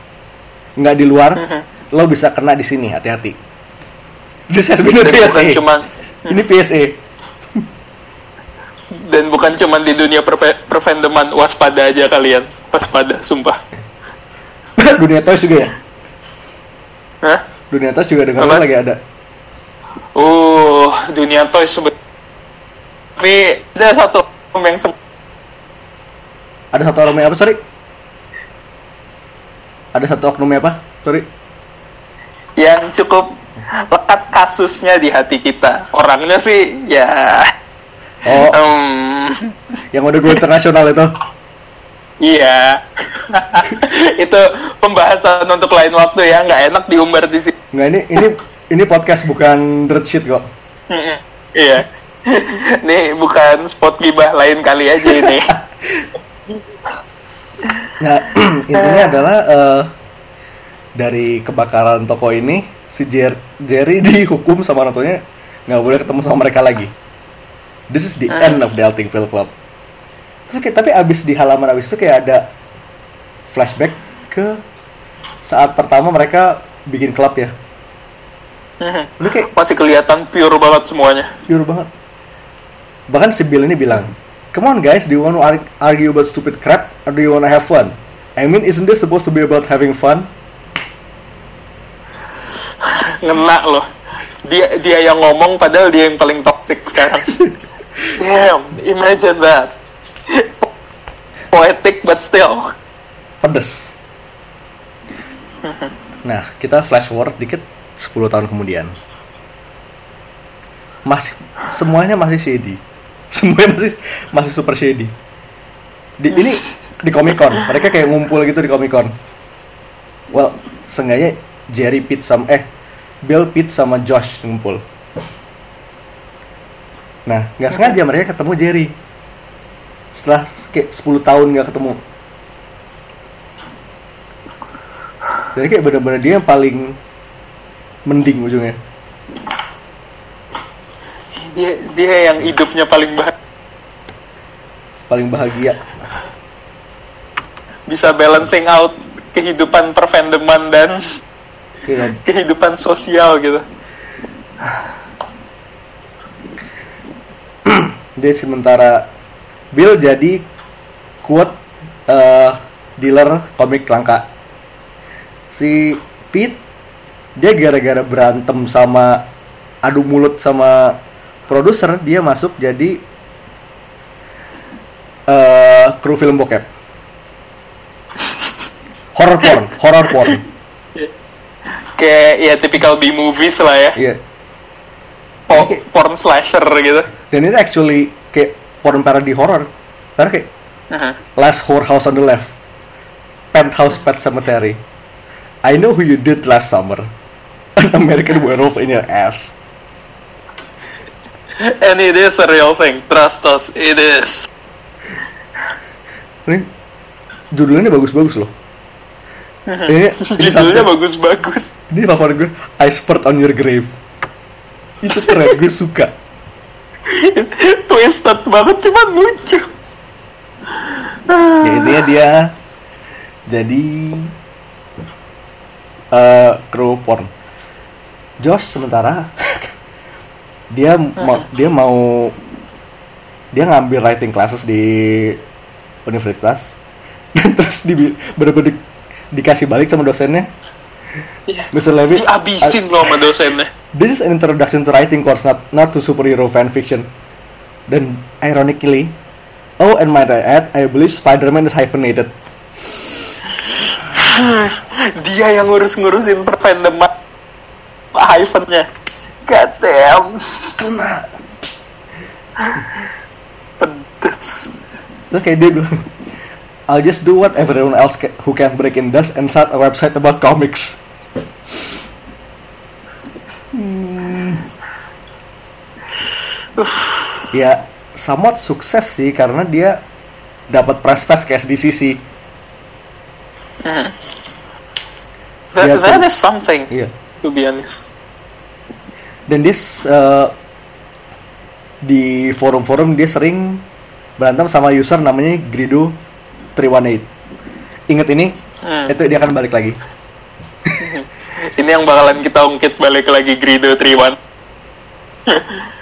Nggak di luar, lo bisa kena di sini. Hati-hati. This has been a PSA. cuman Ini PSA. Dan bukan cuman di dunia perfandoman waspada aja kalian. Waspada, sumpah. <laughs> Dunia toys juga ya. Hah? Dunia toys juga dengar Apa? lagi ada. Uh, dunia toys sebet. Tapi ada satu yang sem- Ada satu oknumnya apa, sorry? Ada satu oknumnya apa? Sorry. yang cukup lekat kasusnya di hati kita. Orangnya sih ya Oh, em, <laughs> yang udah gue internasional itu. iya. <laughs> itu pembahasan untuk lain waktu ya, nggak enak diumbar di sini. Nggak, ini ini ini podcast bukan dirt shit kok. Iya. <laughs> Nih bukan spot gibah lain kali aja ini. Nah, <clears throat> intinya adalah eh, dari kebakaran toko ini si Jer- Jerry dihukum sama orang tuanya nggak boleh ketemu sama mereka lagi. This is the end of the Elting Film Club. Terus kayak, tapi abis di halaman abis itu kayak ada flashback ke saat pertama mereka bikin klub ya. Ini kayak Masih kelihatan pure banget semuanya. pure banget. Bahkan si Bill ini bilang, Come on guys, do you want to ar- argue about stupid crap or do you want to have fun? I mean, isn't this supposed to be about having fun? Ngena loh. Dia dia yang ngomong padahal dia yang paling toxic sekarang. <laughs> Damn, imagine that. Poetic but still. Pedes. Nah, kita flash forward dikit 10 tahun kemudian. Masih semuanya masih shady. <laughs> Semuanya masih masih super shady. Di, ini di Comic Con, mereka kayak ngumpul gitu di Comic Con. well seenggaknya Jerry Pitt sama eh Bill Pitt sama Josh ngumpul nah nggak sengaja mereka ketemu Jerry. Setelah kayak 10 tahun nggak ketemu. Jadi kayak bener-bener dia yang paling mending ujungnya. Dia dia yang hidupnya paling bahagia paling bahagia. Bisa balancing out kehidupan perfandoman dan Kayak kehidupan sosial gitu dia sementara Bill jadi quote eh, dealer komik langka. Si Pete dia gara-gara berantem sama adu mulut sama produser dia masuk jadi eh kru film bokep. Horror porn horror porn. Kayak ya typical B movies lah ya. Iya Po- Oke. porn slasher gitu dan ini actually kayak porn parody horror karena kayak Aha. Last whorehouse on the left. Penthouse Pet Cemetery. I know who you did last summer. An <laughs> American werewolf in your ass. and it is a real thing trust us it is Ini judulnya bagus-bagus loh. Ini, ini <laughs> judulnya bagus-bagus Ini favorit gue. I spurt on your grave. Itu keren, gue suka. twisted banget cuman lucu Ya intinya dia jadi eh kru porn. Josh sementara <laughs> dia mau dia mau dia ngambil writing classes di universitas <laughs> dan terus di bener-bener di- dikasih balik sama dosennya Iya. Mr. Levy dihabisin loh sama dosennya This is an introduction to writing course, not not to superhero fan fiction. Then, ironically, oh, and might I add, I believe Spider-Man is hyphenated. <sighs> dia yang ngurus-ngurusin perfandoman hyphennya god damn Kena. pedes Terus kayak dia bilang, I'll just do what everyone else ca- who can break in does and start a website about comics. <sighs> Ya, somewhat sukses sih karena dia dapat press pass ke SDCC. that, Ya, that tuh. is something Iya. to be honest dan dia eh, di forum-forum dia sering berantem sama user namanya Grido 318 inget ini Hmm. itu dia akan balik lagi <laughs> ini yang bakalan kita ungkit balik lagi Grido Triwan <laughs>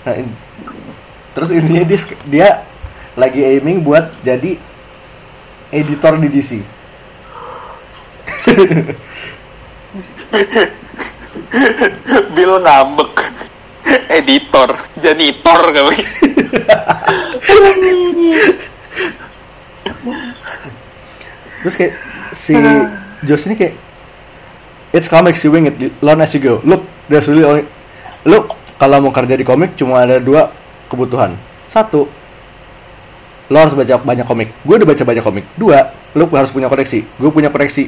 Nah, in- terus intinya dia dia lagi aiming buat jadi editor di DC <laughs> Bill ngambek. Editor. Janitor kali. Terus kayak si Josh ini kayak it's comics you wing it. Learn as you go. Look there's really only look kalau mau kerja di komik cuma ada dua kebutuhan. Satu lo harus baca banyak komik. Gue udah baca banyak komik. Dua lo harus punya koleksi gue punya koleksi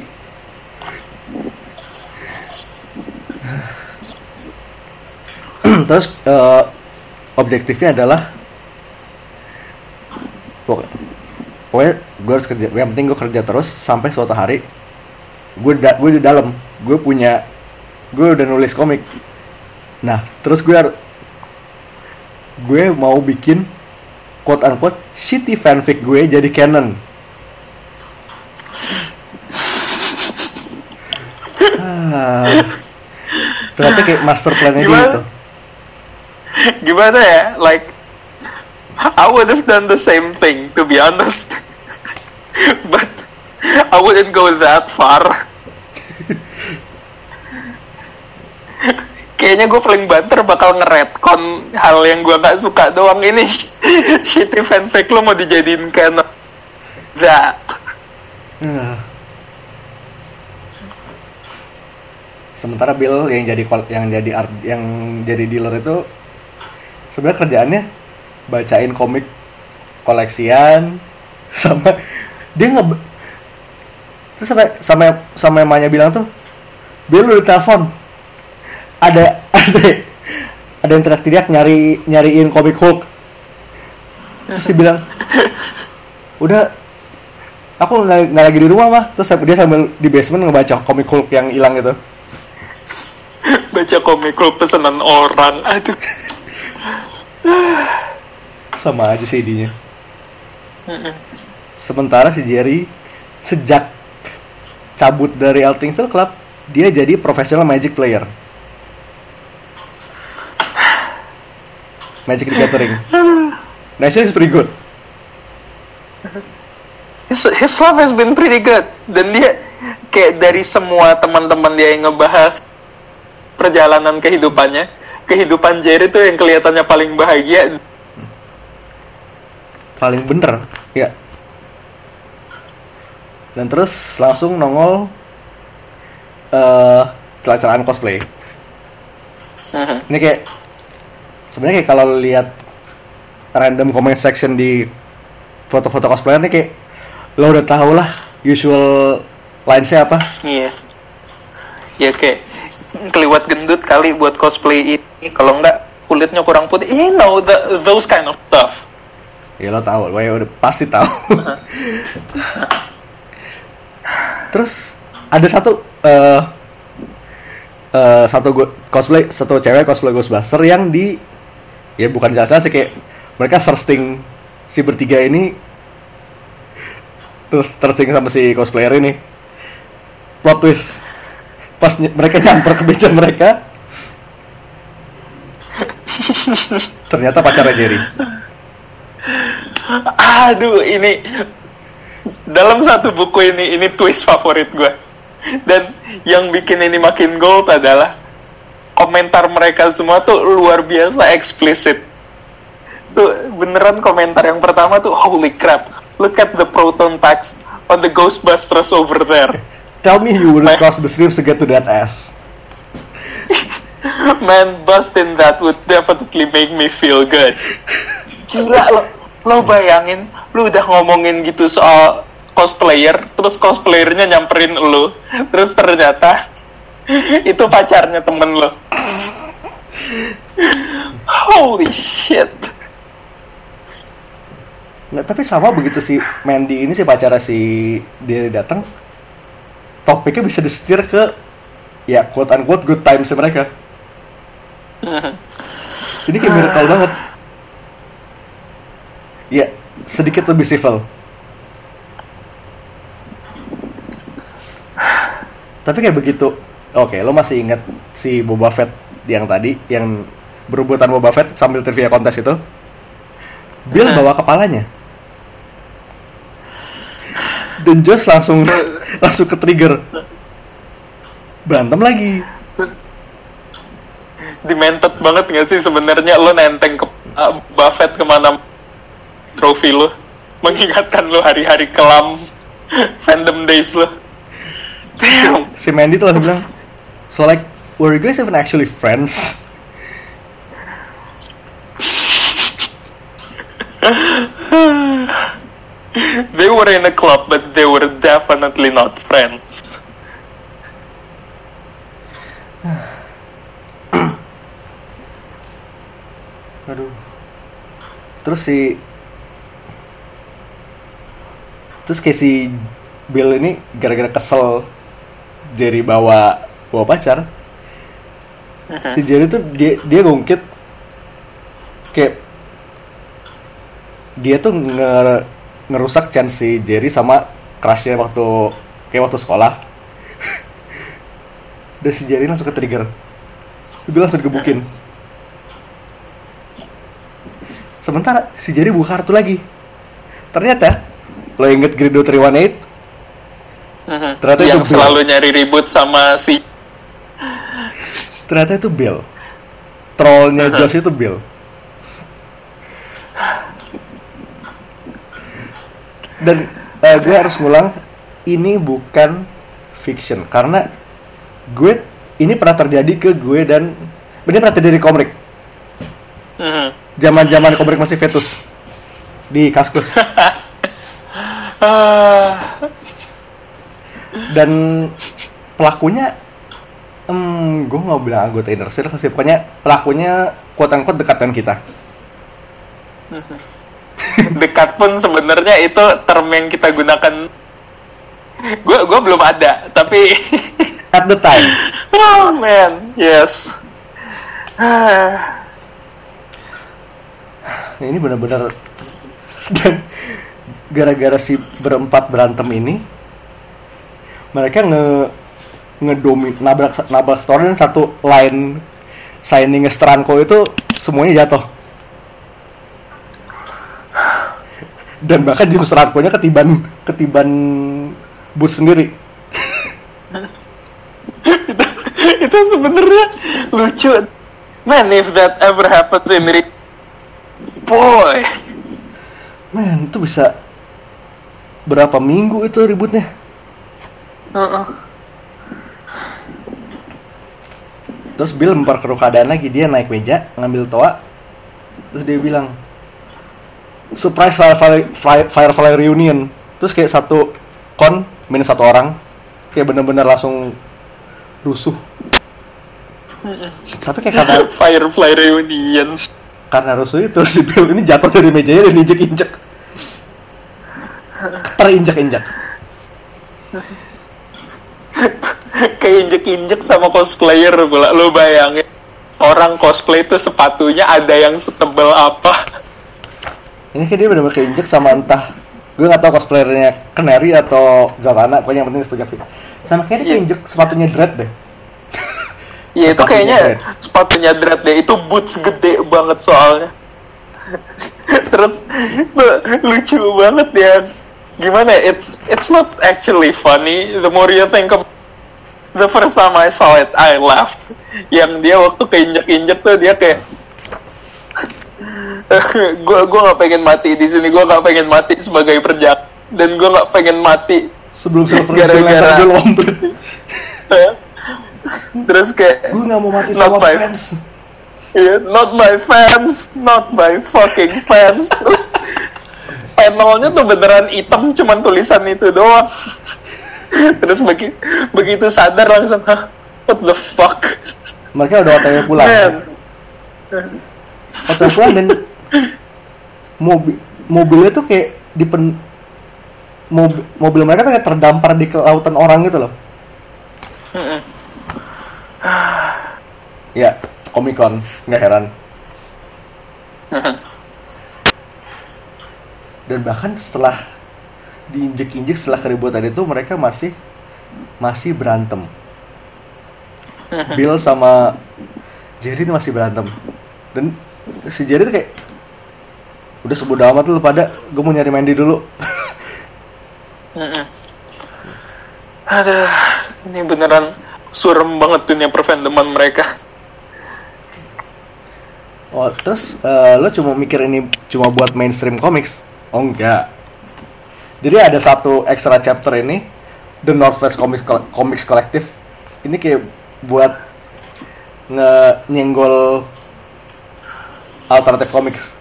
<clears throat> terus eh, objektifnya adalah pokok- pokoknya gue harus kerja yang penting gue kerja terus sampai suatu hari gue da gue di dalam. Gue punya gue udah nulis komik nah terus gue gue mau bikin quote unquote shitty fanfic gue jadi canon. Ah, ternyata kayak master plan-nya Gimana? gitu. Gimana ya? Like I would have done the same thing to be honest. <laughs> But I wouldn't go that far kayaknya gue paling banter bakal ngeretcon hal yang gue nggak suka doang. Ini <laughs> shitty fanfic lo mau dijadiin canon that Ah. Sementara Bill yang jadi yang jadi art yang jadi dealer itu sebenarnya kerjaannya bacain komik koleksian <laughs> sama dia nge terus sampai sampai sampai emaknya bilang tuh Bill lu telepon ada ada ada yang teriak-teriak nyari nyariin komik Hulk. Terus dia bilang udah aku nggak lagi di rumah mah. Terus dia sambil di basement ngebaca komik Hulk yang hilang itu baca komik lu pesanan orang aduh. Sama aja sih idenya. Sementara si Jerry sejak cabut dari Eltingville Club dia jadi professional Magic player Magic the Gathering. Nah it's pretty good. His, his life has been pretty good. Dan dia kayak dari semua teman-teman dia yang ngebahas perjalanan kehidupannya kehidupan Jerry tuh yang kelihatannya paling bahagia. Paling bener ya. Dan terus langsung nongol eh celah-celahan cosplay. Ini kayak sebenarnya kayak kalau lihat random comment section di foto-foto cosplayer ini kayak lo udah tau lah usual linesnya apa. Iya. Ya kayak keliwat gendut kali buat cosplay ini. Kalau enggak kulitnya kurang putih. You know the, those kind of stuff. Ya lo tahu lo ya udah pasti tahu terus ada satu eh eh, satu cosplay satu cewek cosplay Ghostbuster yang di ya bukan jasa sih kayak mereka thirsting si bertiga ini terus thirsting sama si cosplayer ini. Plot twist. Pas ny- mereka nyamper ke meja mereka. Ternyata pacarnya Jerry. Aduh ini dalam satu buku ini ini twist favorit gue dan yang bikin ini makin gold adalah komentar mereka semua tuh luar biasa eksplisit. Tuh beneran komentar yang pertama tuh holy crap look at the proton packs on the ghostbusters over there. Tell me you wouldn't cross the streams to get to that ass. <laughs> man busting that would definitely make me feel good. Gila lo lo bayangin lu udah ngomongin gitu soal cosplayer terus cosplayernya nyamperin lu terus ternyata <laughs> itu pacarnya temen lo holy shit Nggak, tapi sama begitu si Mandy ini si pacara si dia datang, topiknya bisa disetir ke ya quote unquote good times mereka. <laughs> Ini kayak miracle banget. Ya, sedikit lebih civil. Tapi kayak begitu. Oke, lo masih ingat si Boba Fett yang tadi yang berebutan Boba Fett sambil trivia kontes itu? Bill Hmm. bawa kepalanya. Dan Josh langsung langsung ke trigger. Berantem lagi. demented banget gak sih sebenarnya lo nenteng ke uh, Buffett ke mana trofi lo mengingatkan lo hari-hari kelam <laughs> fandom days lo damn Si Mandy tuh langsung bilang, So like, were you guys even actually friends? they were in a club but they were definitely not friends Aduh. Terus si Terus kayak si Bill ini gara-gara kesel Jerry bawa bawa pacar. Si Jerry tuh dia dia ngungkit kayak dia tuh nge- ngerusak chance si Jerry sama crushnya waktu kayak waktu sekolah. <laughs> Dan si Jerry langsung ke trigger. Dia langsung digebukin. Sementara si Jerry buka kartu lagi. Ternyata lo inget Grido 318? Ternyata itu yang Bill. selalu nyari ribut sama si Ternyata itu Bill. Trollnya. Josh itu Bill. Dan eh, gue harus ngulang, ini bukan fiction karena gue ini pernah terjadi ke gue dan ini pernah terjadi di komik. Mhm. Zaman-zaman komik masih fetus di Kaskus. <laughs> Ah, dan pelakunya hmm, gue nggak bilang anggota inner circle sih. Pokoknya pelakunya dekat dengan kita. <laughs> Dekat pun sebenarnya itu term yang kita gunakan. Gue gue belum ada tapi <laughs> at the time. Oh man. Yes. <sighs> Ini benar-benar dan gara-gara si berempat berantem ini mereka nge ngedomin nabrak nabrak story dan satu line signing Stranko itu semuanya jatuh. Dan bahkan Jim Stranko nya ketiban ketiban boot sendiri. Itu, itu sebenarnya lucu. Man if that ever happens in real boy! Man itu bisa berapa minggu itu ributnya uh-uh. Terus Bill memperkeruh keadaan lagi dia naik meja ngambil toa. Terus dia bilang surprise firefly, fire, firefly reunion. Terus kayak satu kon minus satu orang kayak bener-bener langsung rusuh. Tapi kayak karena <laughs> firefly reunion. karena rusuh itu si Bill ini jatuh dari mejanya dan injek-injek terinjak-injak <laughs> kayak injek-injek sama cosplayer pula lo bayangin. Orang cosplay itu sepatunya ada yang setebal apa. Ini kayak dia bener-bener keinjek sama entah gue gak tau cosplayernya Canary atau Zatanna pokoknya yang penting sepatu sama kayak dia Iya. keinjek sepatunya Dread deh. <laughs> Iya itu kayaknya Dread. sepatunya Dread deh itu boots gede banget soalnya. <laughs> Terus tuh, lucu banget ya. Gimana ya, it's it's not actually funny. The more you think of the first time I saw it I laughed. Yang dia waktu keinjek-injek tuh dia kayak <laughs> gue gue nggak pengen mati di sini. Gue nggak pengen mati sebagai perjak. Dan gue nggak pengen mati sebelum Silver Gara-gara- dia lompet <laughs> terus kayak gue gak mau mati Not sama my- fans. Iya, not my fans, not my fucking fans. Terus panelnya tuh beneran hitam, cuman tulisan itu doang. <laughs> Terus begi, begitu sadar langsung, Hah, what the fuck? mereka udah otw pulang Man. otw pulang dan mobil mobilnya tuh kayak di pen mobil, mobil mereka kayak terdampar di kelautan orang gitu loh. <sighs> Ya Comic Con nggak heran. Dan bahkan setelah diinjek-injek setelah keributan itu mereka masih masih berantem. Bill sama Jerry itu masih berantem. Dan si Jerry tuh kayak udah sebodoh amat lu pada gue mau nyari Mandy dulu. Aduh, ini beneran surem banget dunia perfandoman mereka. oh terus eh, lo cuma mikir ini cuma buat mainstream comics? Oh enggak jadi ada satu extra chapter ini The Northwest Comics Comics Collective ini kayak buat nge nyenggol alternative comics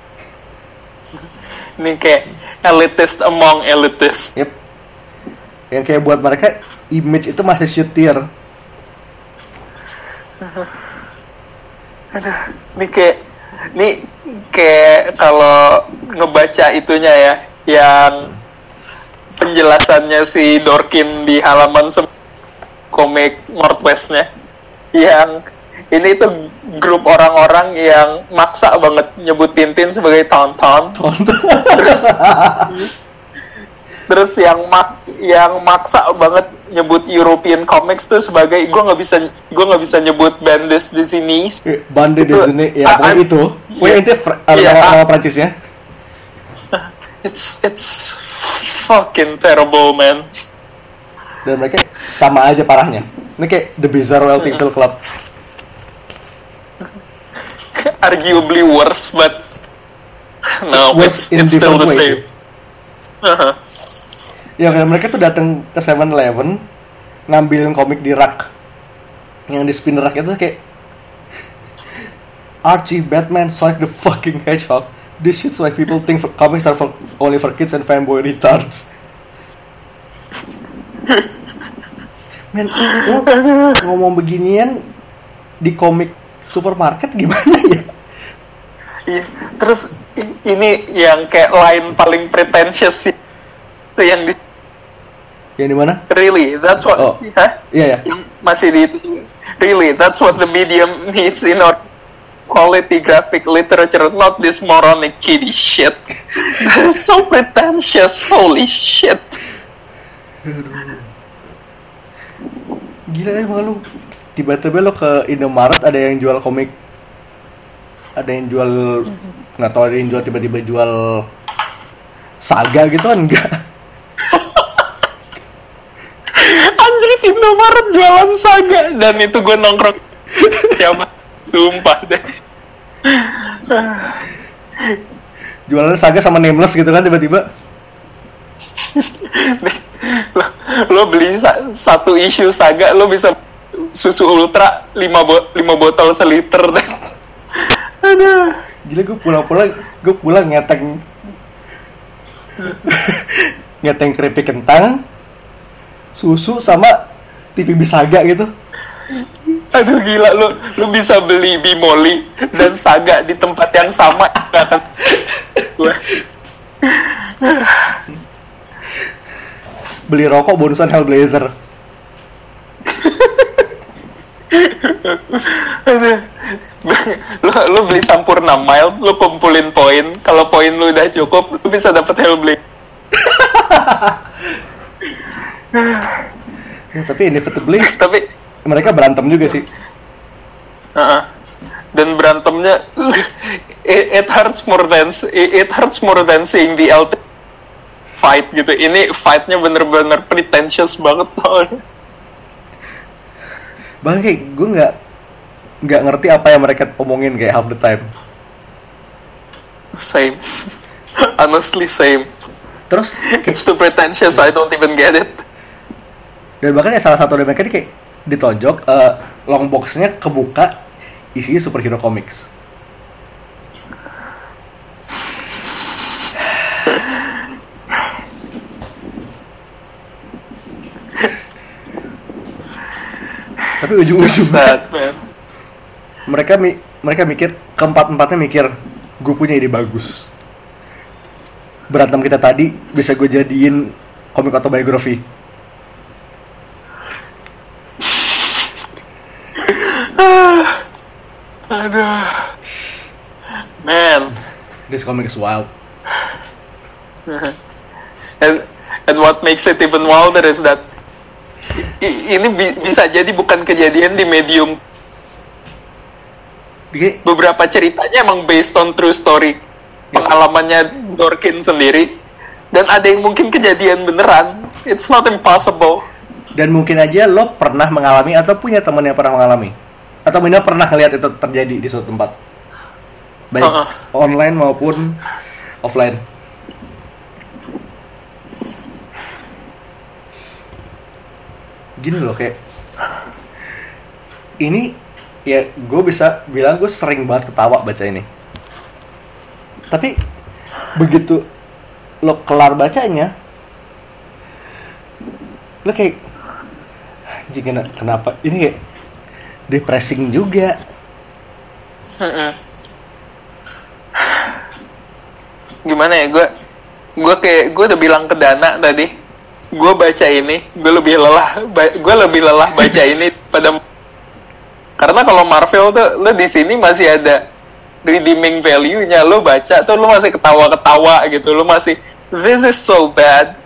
Ini kayak elitist among elitist. Yep. Yang kayak buat mereka image itu masih syutir. Ini kayak ini kayak kalau ngebaca itunya ya, yang penjelasannya si Dorkin di halaman komik Northwestnya, yang ini tuh grup orang-orang yang maksa banget nyebut Tintin sebagai Tauntaun. terus terus yang mak yang maksa banget nyebut European comics tuh sebagai gue nggak bisa gue nggak bisa nyebut Bendis di sini Bande di Itu- sini ya ah, itu. Pokoknya iya. itu ada Iya, nama, ah. nama Prancisnya. it's it's fucking terrible man Dan mereka sama aja parahnya. Ini kayak The Bizarre Welting Film Club. <laughs> arguably worse but no Worse it's, in it's still the different way. same Uh-huh. Ya kayak mereka tuh datang ke 7-Eleven ngambilin komik di rak. Yang di spin rak itu kayak <laughs> Archie, Batman, Sonic the fucking Hedgehog. This shit's why people think for comics are for only for kids and fanboy retards. Men, lo ngomong beginian di komik supermarket gimana ya? Iya, terus ini yang kayak line paling pretentious sih. Itu yang di Yang di mana? really, that's what Oh. Hah? Iya ya. Yang masih di really, that's what the medium needs in our quality graphic literature, not this moronic kiddie shit. <laughs> so pretentious, holy shit. Gila emang lu tiba-tiba lo ke Indomaret ada yang jual komik ada yang jual nggak tahu ada yang jual tiba-tiba jual saga gitu kan enggak Anjir Indomaret jualan saga dan itu gue nongkrong siapa? Sumpah deh. jualan saga sama nameless gitu kan tiba-tiba lo, lo beli sa- satu isu saga lo bisa susu ultra 5 bo 5 botol seliter deh. Aduh. gila gue pulang-pulang gue pulang ngeteng ngeteng keripik kentang susu sama TV Bisaga gitu Aduh gila lo lo bisa beli bimoli dan saga di tempat yang sama. Nggak akan gue beli rokok bonusan Hellblazer. Aduh. lo lo beli sampurna mild lo kumpulin poin. Kalau poin lo udah cukup lo bisa dapat Hellblade <laughs> ya, tapi inevitably tapi mereka berantem juga sih. Uh-uh. dan berantemnya <laughs> it, it hurts more than it, it hurts more than seeing the ultimate fight gitu. Ini fightnya bener-bener pretentious banget soalnya. Bahkan kayak gue nggak nggak ngerti apa yang mereka omongin kayak half the time. same. <laughs> Honestly same. Terus it's too pretentious I don't even get it. Dan bahkan ya salah satu dari mereka ini kayak ditonjok eh, long boxnya kebuka isinya superhero comics. Tapi ujung-ujungnya mereka mi mereka mikir keempat empatnya mikir gue punya ide bagus. Berantem kita tadi bisa gue jadiin komik autobiografi aduh. Man. This comic is wild. <laughs> And and what makes it even wilder is that i- ini bi- bisa jadi bukan kejadian di medium. Beberapa ceritanya emang based on true story. Pengalamannya Dorkin sendiri. Dan ada yang mungkin kejadian beneran. It's not impossible. Dan mungkin aja lo pernah mengalami atau punya teman yang pernah mengalami atau minimal pernah ngeliat itu terjadi di suatu tempat? Baik Uh-uh. online maupun offline. Gini loh kayak ini ya gue bisa bilang gue sering banget ketawa baca ini. Tapi begitu lo kelar bacanya lo kayak anjing kena- kenapa? Ini kayak depressing juga. Gimana ya gue gue kayak gue udah bilang ke Dana tadi. Gue baca ini gue lebih lelah gue lebih lelah baca ini pada karena kalau Marvel tuh lo di sini masih ada redeeming value-nya. Lo baca tuh lo masih ketawa-ketawa gitu. Lo masih this is so bad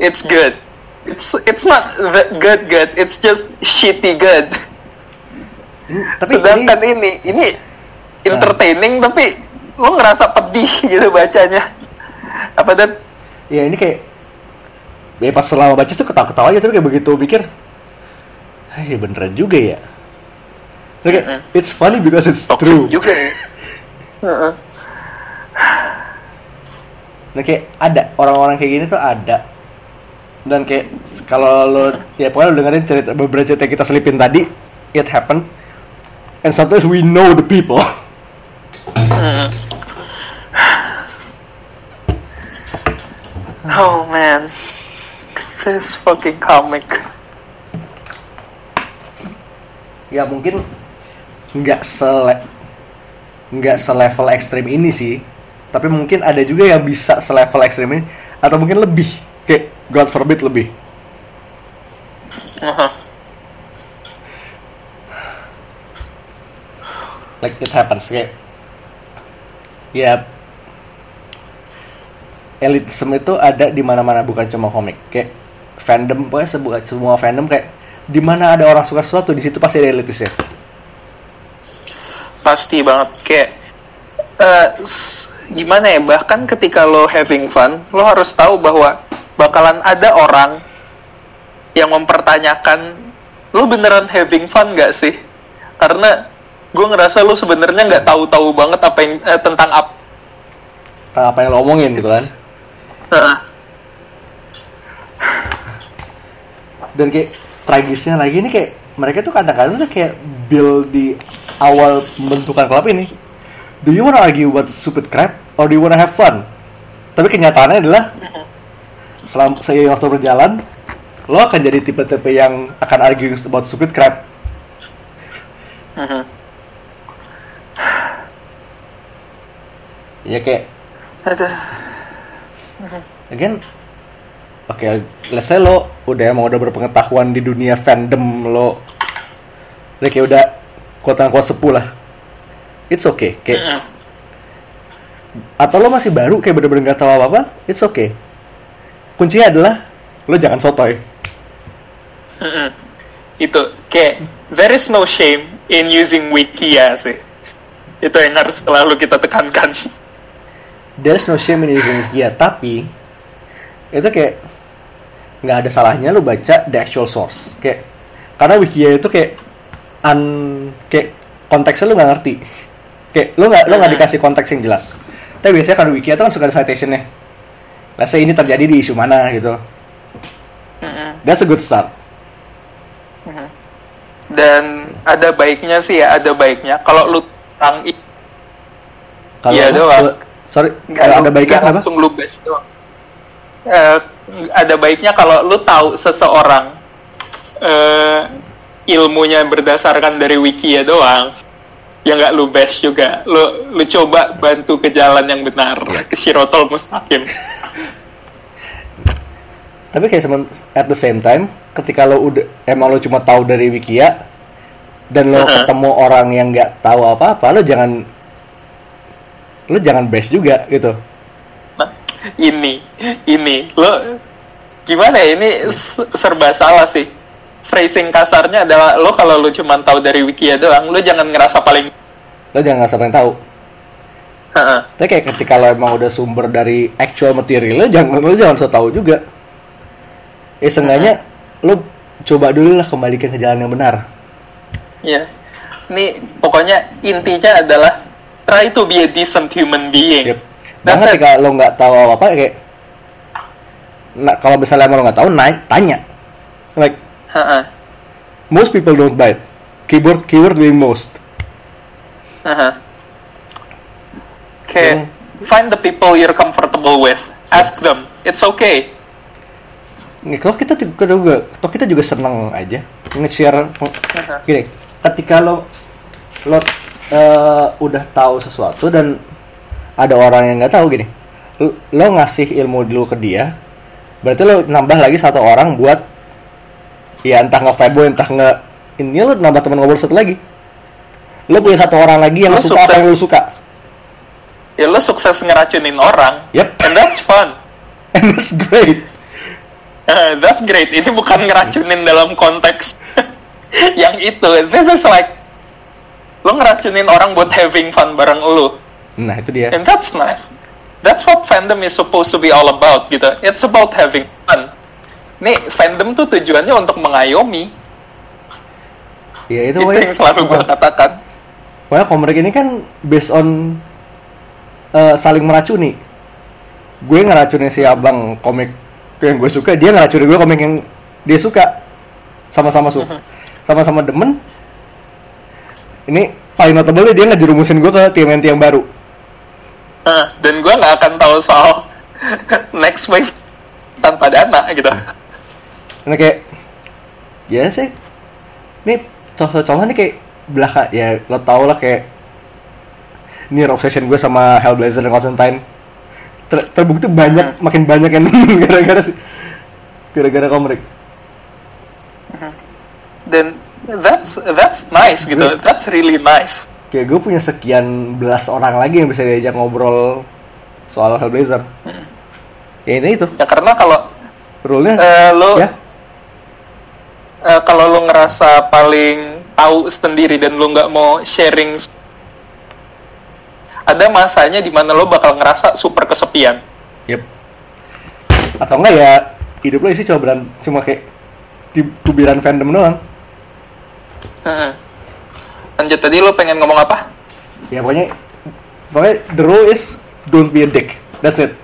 it's good. It's it's not good good it's just shitty good Tapi sedangkan ini ini ini entertaining tapi lo ngerasa pedih <laughs> gitu bacanya. Apa dan? Ya ini kayak ya pas selama baca tuh ketawa-ketawa aja tapi kayak begitu pikir "Ah, ya beneran juga ya. Terus kayak, Mm-mm. it's funny because it's toxic true. juga ya. <laughs> Heeh. nah kayak ada orang-orang kayak gini tuh ada. Dan kayak kalau lo ya pokoknya lo dengerin cerita beberapa cerita yang kita selipin tadi it happened and sometimes we know the people. <sighs> Oh man. This fucking comic. Ya mungkin nggak sele nggak selevel ekstrim ini sih. Tapi mungkin ada juga yang bisa selevel ekstrim ini. Atau mungkin lebih. Kayak God forbid lebih. Aha. Like it happens kayak ya elitism itu ada di mana-mana bukan cuma komik. Kayak fandom pokoknya sebuah semua fandom kayak di mana ada orang suka sesuatu di situ pasti ada elitisnya. Pasti banget. Kayak s- gimana ya bahkan ketika lo having fun lo harus tahu bahwa bakalan ada orang yang mempertanyakan lo beneran having fun gak sih? Karena gue ngerasa lo sebenarnya nggak tahu-tahu banget apa yang eh, tentang apa apa yang lo omongin gitu kan? Dan kayak tragisnya lagi ini kayak mereka tuh kadang-kadang tuh kayak build di awal pembentukan klub ini. Do you wanna argue about stupid crap or do you wanna have fun? Tapi kenyataannya adalah selama seiring waktu berjalan lo akan jadi tipe-tipe yang akan arguing about stupid crap. Ya kayak Aduh. again oke let's say lo udah emang udah berpengetahuan di dunia fandom lo. Lo kayak udah kota kuat sepuh lah. It's okay kayak atau lo masih baru kayak bener-bener gak tahu apa-apa it's okay. Kuncinya adalah lo jangan sotoy. Itu kayak there is no shame in using wikia sih. Itu yang harus selalu kita tekankan there's no shame in using Wikia tapi itu kayak nggak ada salahnya lo baca the actual source. Kayak karena Wikia itu kayak un kayak konteksnya lo nggak ngerti. Kayak lo nggak lo nggak Hmm. dikasih konteks yang jelas. Tapi biasanya kalau Wikia itu kan suka ada citationnya. Let's say ini terjadi di isu mana gitu. That's a good start. Dan ada baiknya sih ya ada baiknya. Kalau lu tang Iya doang. Sorry kalau lu- ada baiknya kenapa langsung lu bash doang Eh, ada baiknya kalau lu tahu seseorang eh, ilmunya berdasarkan dari wiki ya doang ya nggak lu bash juga lu lu coba bantu ke jalan yang benar Iya. ke sirotol mustaqim tapi kayak semen, at the same time ketika lo udah emang lo cuma tahu dari Wikia dan lo Uh-huh. ketemu orang yang nggak tahu apa-apa lo jangan lo jangan base juga gitu. Nah, ini ini lo gimana ya ini serba salah sih. Phrasing kasarnya adalah lo kalau lo cuma tahu dari wiki doang lo jangan ngerasa paling lo jangan ngerasa pengen tahu. Heeh. tapi kayak ketika lo emang udah sumber dari actual material lo jangan lo jangan so tahu juga. Eh seenggaknya lo coba dulu lah kembalikan ke jalan yang benar. Ya ini pokoknya intinya adalah try to be a decent human being Yep. It. ketika lo nggak tahu apa-apa kayak nah, kalau misalnya emang lo nggak tahu naik tanya like Heeh. most people don't bite keyboard keyword being most Heeh. Oke, Hmm. find the people you're comfortable with. Ask them. It's okay. Nih, kalau kita juga, toh kita juga seneng aja nge-share gini. Ketika lo lo eh, udah tahu sesuatu dan ada orang yang nggak tahu gini, lo, lo ngasih ilmu dulu ke dia, berarti lo nambah lagi satu orang buat ya entah nge fanboy entah nge ini lo nambah teman ngobrol satu lagi. Lo punya satu orang lagi yang Lo suka apa sukses. yang lo suka. Ya lo sukses ngeracunin orang. Yep. And that's fun. <laughs> And that's great. Eh, that's great. Ini bukan ngeracunin dalam konteks <laughs> yang itu. This is like lo ngeracunin orang buat having fun bareng lo. Nah, itu dia. And that's nice. That's what fandom is supposed to be all about gitu. It's about having fun. Nih, fandom tuh tujuannya untuk mengayomi. Ya itu Itu yang selalu gue katakan. Pokoknya komik ini kan based on eh, saling meracuni. Gue ngeracunin si abang komik yang gue suka, dia ngeracunin gue komik yang dia suka. Sama-sama suka. Sama-sama demen. Ini paling notable dia ngejerumusin gue ke TMNT yang baru. Nah, dan gue nggak akan tahu soal <laughs> next wave tanpa dana gitu. Karena kayak, ya sih, ini contoh-contoh nih kayak belakang ya lo tau lah kayak ini obsession gue sama Hellblazer dan Constantine. Ter- terbukti banyak makin banyak yang <laughs> gara-gara sih gara-gara komik dan that's that's nice gitu. That's really nice. Kayak gue punya sekian belas orang lagi yang bisa diajak ngobrol soal Hellblazer. Ya ini itu. Ya karena kalau rule-nya eh, lo ya. Eh, kalau lo ngerasa paling tahu sendiri dan lo nggak mau sharing ada masanya di mana lo bakal ngerasa super kesepian. Yep. Atau enggak ya hidup lo isi cuma beran, cuma kayak tubiran fandom doang. Heeh. lanjut tadi lo pengen ngomong apa Ya pokoknya pokoknya the rule is don't be a dick. That's it.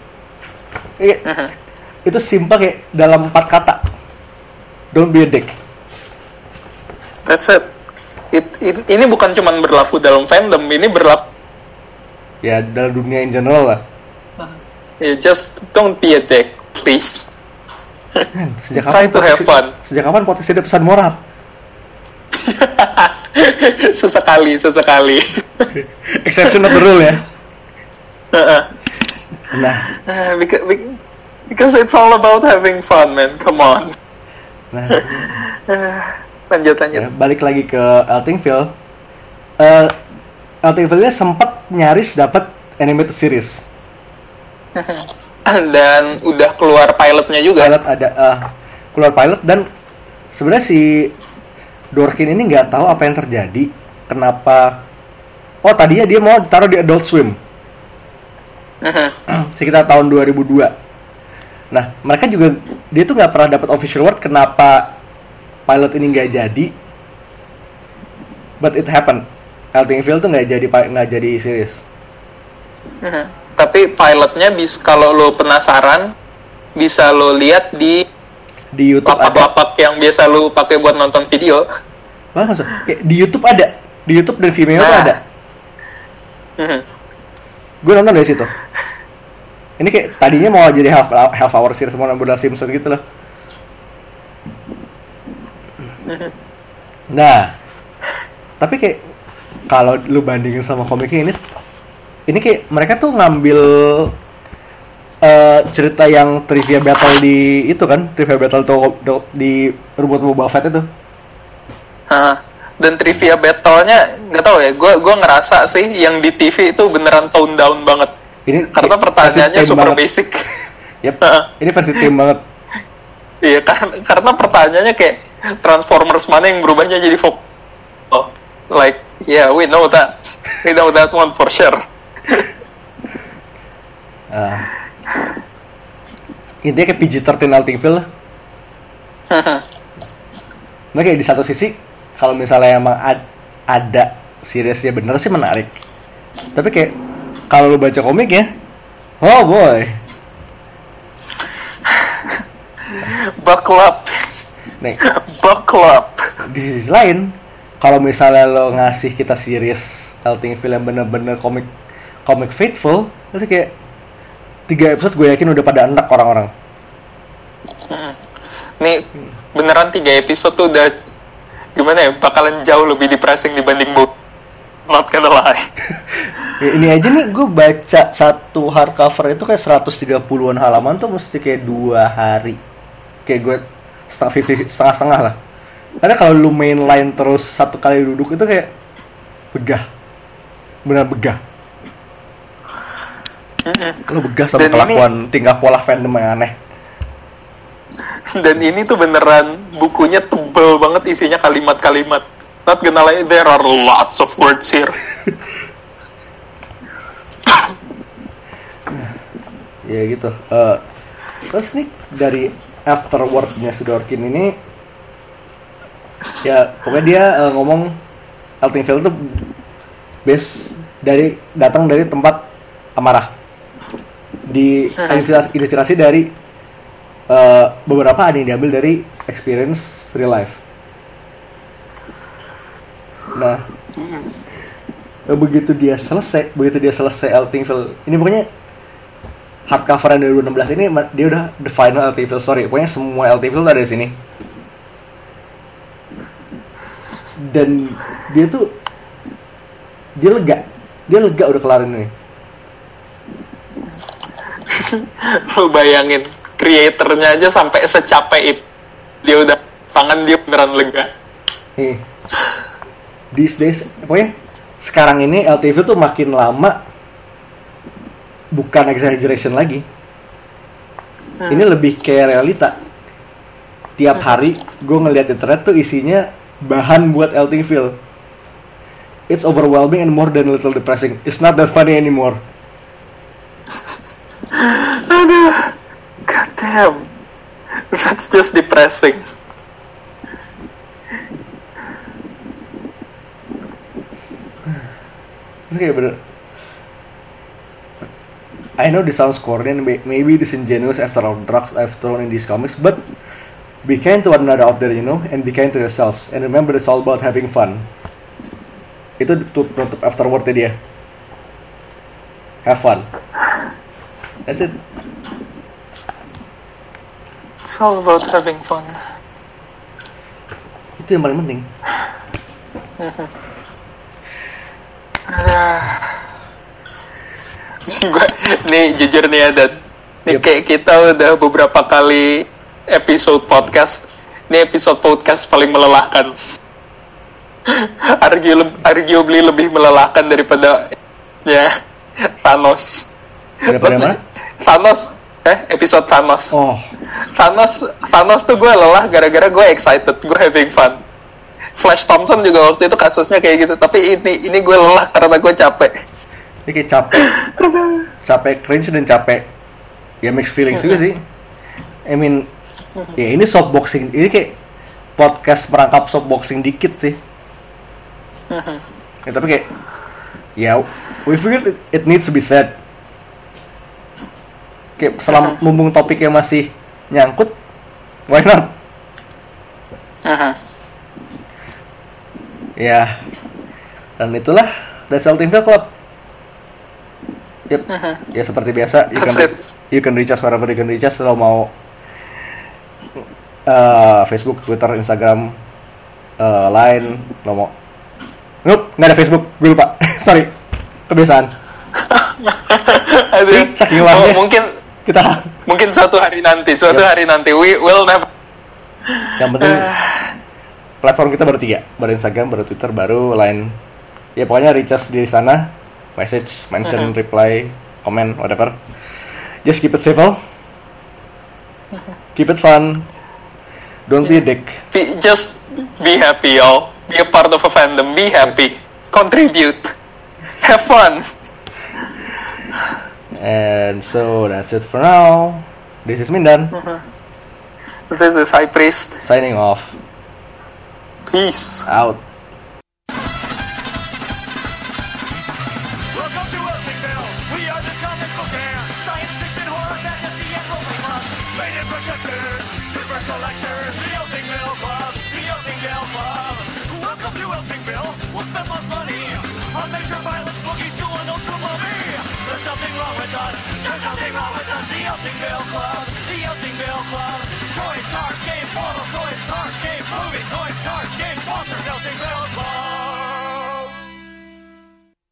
Iya, Mhm. itu simpel kayak dalam empat kata. Don't be a dick. that's it It- it- ini bukan cuma berlaku dalam fandom ini berlaku Ya dalam dunia in general lah. ya just don't be a dick please Man, sejak Try kapan to have fun. Sejak kapan podcast ada pesan moral? <laughs> sesekali sesekali. Exception of the rule ya. Nah, Uh, because, because it's all about having fun man. Come on. Nah. <laughs> Lanjut lanjut. Ya, balik lagi ke Eltingville. Eh Eltingville-nya sempat nyaris dapat animated series. <laughs> dan udah keluar pilotnya juga. Pilot ada eh, keluar pilot dan sebenarnya si Dorkin ini nggak tahu apa yang terjadi. Kenapa? Oh tadinya dia mau taruh di Adult Swim. <clears throat> Sekitar tahun 2002 nah mereka juga dia tuh nggak pernah dapat official word kenapa pilot ini nggak jadi. But it happened. Eltingville tuh nggak jadi nggak jadi series. Tapi pilotnya bis kalau lo penasaran bisa lo lihat di di YouTube ada. lapak-lapak yang biasa lo pakai buat nonton video. Wah, maksud- kayak di YouTube ada. Di YouTube dan Vimeo tuh Nah. ada. Mhm. gue nonton dari situ. Ini kayak tadinya mau jadi half half hour series mau nambah Simpson gitu loh. Nah tapi kayak kalau lu bandingin sama komiknya ini ini kayak mereka tuh ngambil eh, cerita yang trivia battle di itu kan trivia battle tuh di robot Boba Fett itu. Hah. dan trivia battle-nya nggak tahu ya gue gue ngerasa sih yang di TV itu beneran tone down banget. Ini karena pertanyaannya super banget. basic. <laughs> Yep, ini versi tim banget. Iya kan karena pertanyaannya kayak Transformers mana yang berubahnya jadi Fox oh, like yeah we know that. We know that one for sure. Ah. Intinya kayak PG-13 Altingville lah. <laughs> Nah kayak di satu sisi kalau misalnya emang ad- ada seriesnya bener sih menarik. Tapi kayak kalau lu baca komiknya, oh boy, <laughs> buckle up. Nih. Buckle up. Di sisi lain, kalau misalnya lo ngasih kita series Eltingville yang bener-bener komik komik faithful, itu kayak tiga episode gue yakin udah pada enak orang-orang. nih beneran tiga episode tuh udah gimana ya bakalan jauh lebih depressing dibanding bu not gonna lie <laughs> Ya, ini aja nih gue baca satu hardcover itu kayak 130-an halaman tuh mesti kayak dua hari. Kayak gue setengah setengah setengah lah. Karena kalau lu main line terus satu kali duduk itu kayak begah, benar begah. <laughs> Lu begah sama Dan ini- kelakuan tingkah pola fandom yang aneh. dan ini tuh beneran bukunya tebel banget isinya kalimat-kalimat not gonna lie there are lots of words here <laughs> Ya gitu. Eh, terus nih dari afterwordnya Sidorkin ini ya pokoknya dia eh, ngomong Eltingville tuh base dari datang dari tempat amarah di inspirasi dari eh, beberapa ada yang diambil dari experience real life nah eh, begitu dia selesai begitu dia selesai Eltingville ini pokoknya hardcover yang 2016 ini dia udah the final LTV story. Pokoknya semua LTV ada di sini. dan dia tuh dia lega dia lega udah kelarin ini <laughs> Lu bayangin, kreatornya aja sampai secapek itu. Dia udah tangan dia beneran lega. Nih, these days, pokoknya sekarang ini LTV tuh makin lama bukan exaggeration lagi. Ini lebih kayak realita. Tiap hari gue ngeliat internet tuh isinya bahan buat LTV. It's overwhelming and more than a little depressing. It's not that funny anymore. <laughs> Aduh, god damn. That's just depressing. Terus kayak bener I know this sounds corny and may- maybe disingenuous after all drugs I've thrown in these comics, but be kind to one another out there, you know, and be kind to yourselves. And remember, it's all about having fun. Itu tutup, afterwordnya dia. Have fun. That's it. It's all about having fun. Itu yang paling penting. <laughs> Gua, nih jujur nih ya, Dan. Nih Yep. kayak kita udah beberapa kali episode podcast. Ini episode podcast paling melelahkan. <laughs> Argu- arguably lebih melelahkan daripada ya Thanos. Daripada mana? Thanos, eh episode Thanos. Oh, Thanos, Thanos tuh gue lelah gara-gara gue excited, gue having fun. Flash Thompson juga waktu itu kasusnya kayak gitu, tapi ini ini gue lelah karena gue capek. ini kayak capek. capek cringe dan capek. Ya mixed feelings juga sih. I mean, ya ini soft boxing. Ini kayak podcast merangkap soft boxing dikit sih. ya, tapi kayak ya we figured it, it needs to be said. Kayak selama mumpung topiknya masih nyangkut, why not? Ya, dan itulah That's All Team Club. Yep. Ya seperti biasa, you That's can it. you can reach us wherever you can reach us. Kalau mau eh, Facebook, Twitter, Instagram, eh, Line, lo mau Nope, nggak ada Facebook, gue lupa. <laughs> Sorry, kebiasaan. <laughs> Aduh. See, saking oh, mungkin Kita mungkin suatu hari nanti, suatu Yep. hari nanti we will never. yang penting platform kita baru tiga, baru Instagram, baru Twitter, baru Line. Ya pokoknya us di sana, message, mention, reply, comment, whatever. Just keep it simple. Keep it fun. Don't be a dick. Be, just be happy, y'all. Be a part of a fandom. Be happy. Contribute. Have fun. And so that's it for now. This is Mindan, This is High Priest. signing off. Peace. Out. Movies, toys, cards, games, sponsors, Elkingville Club.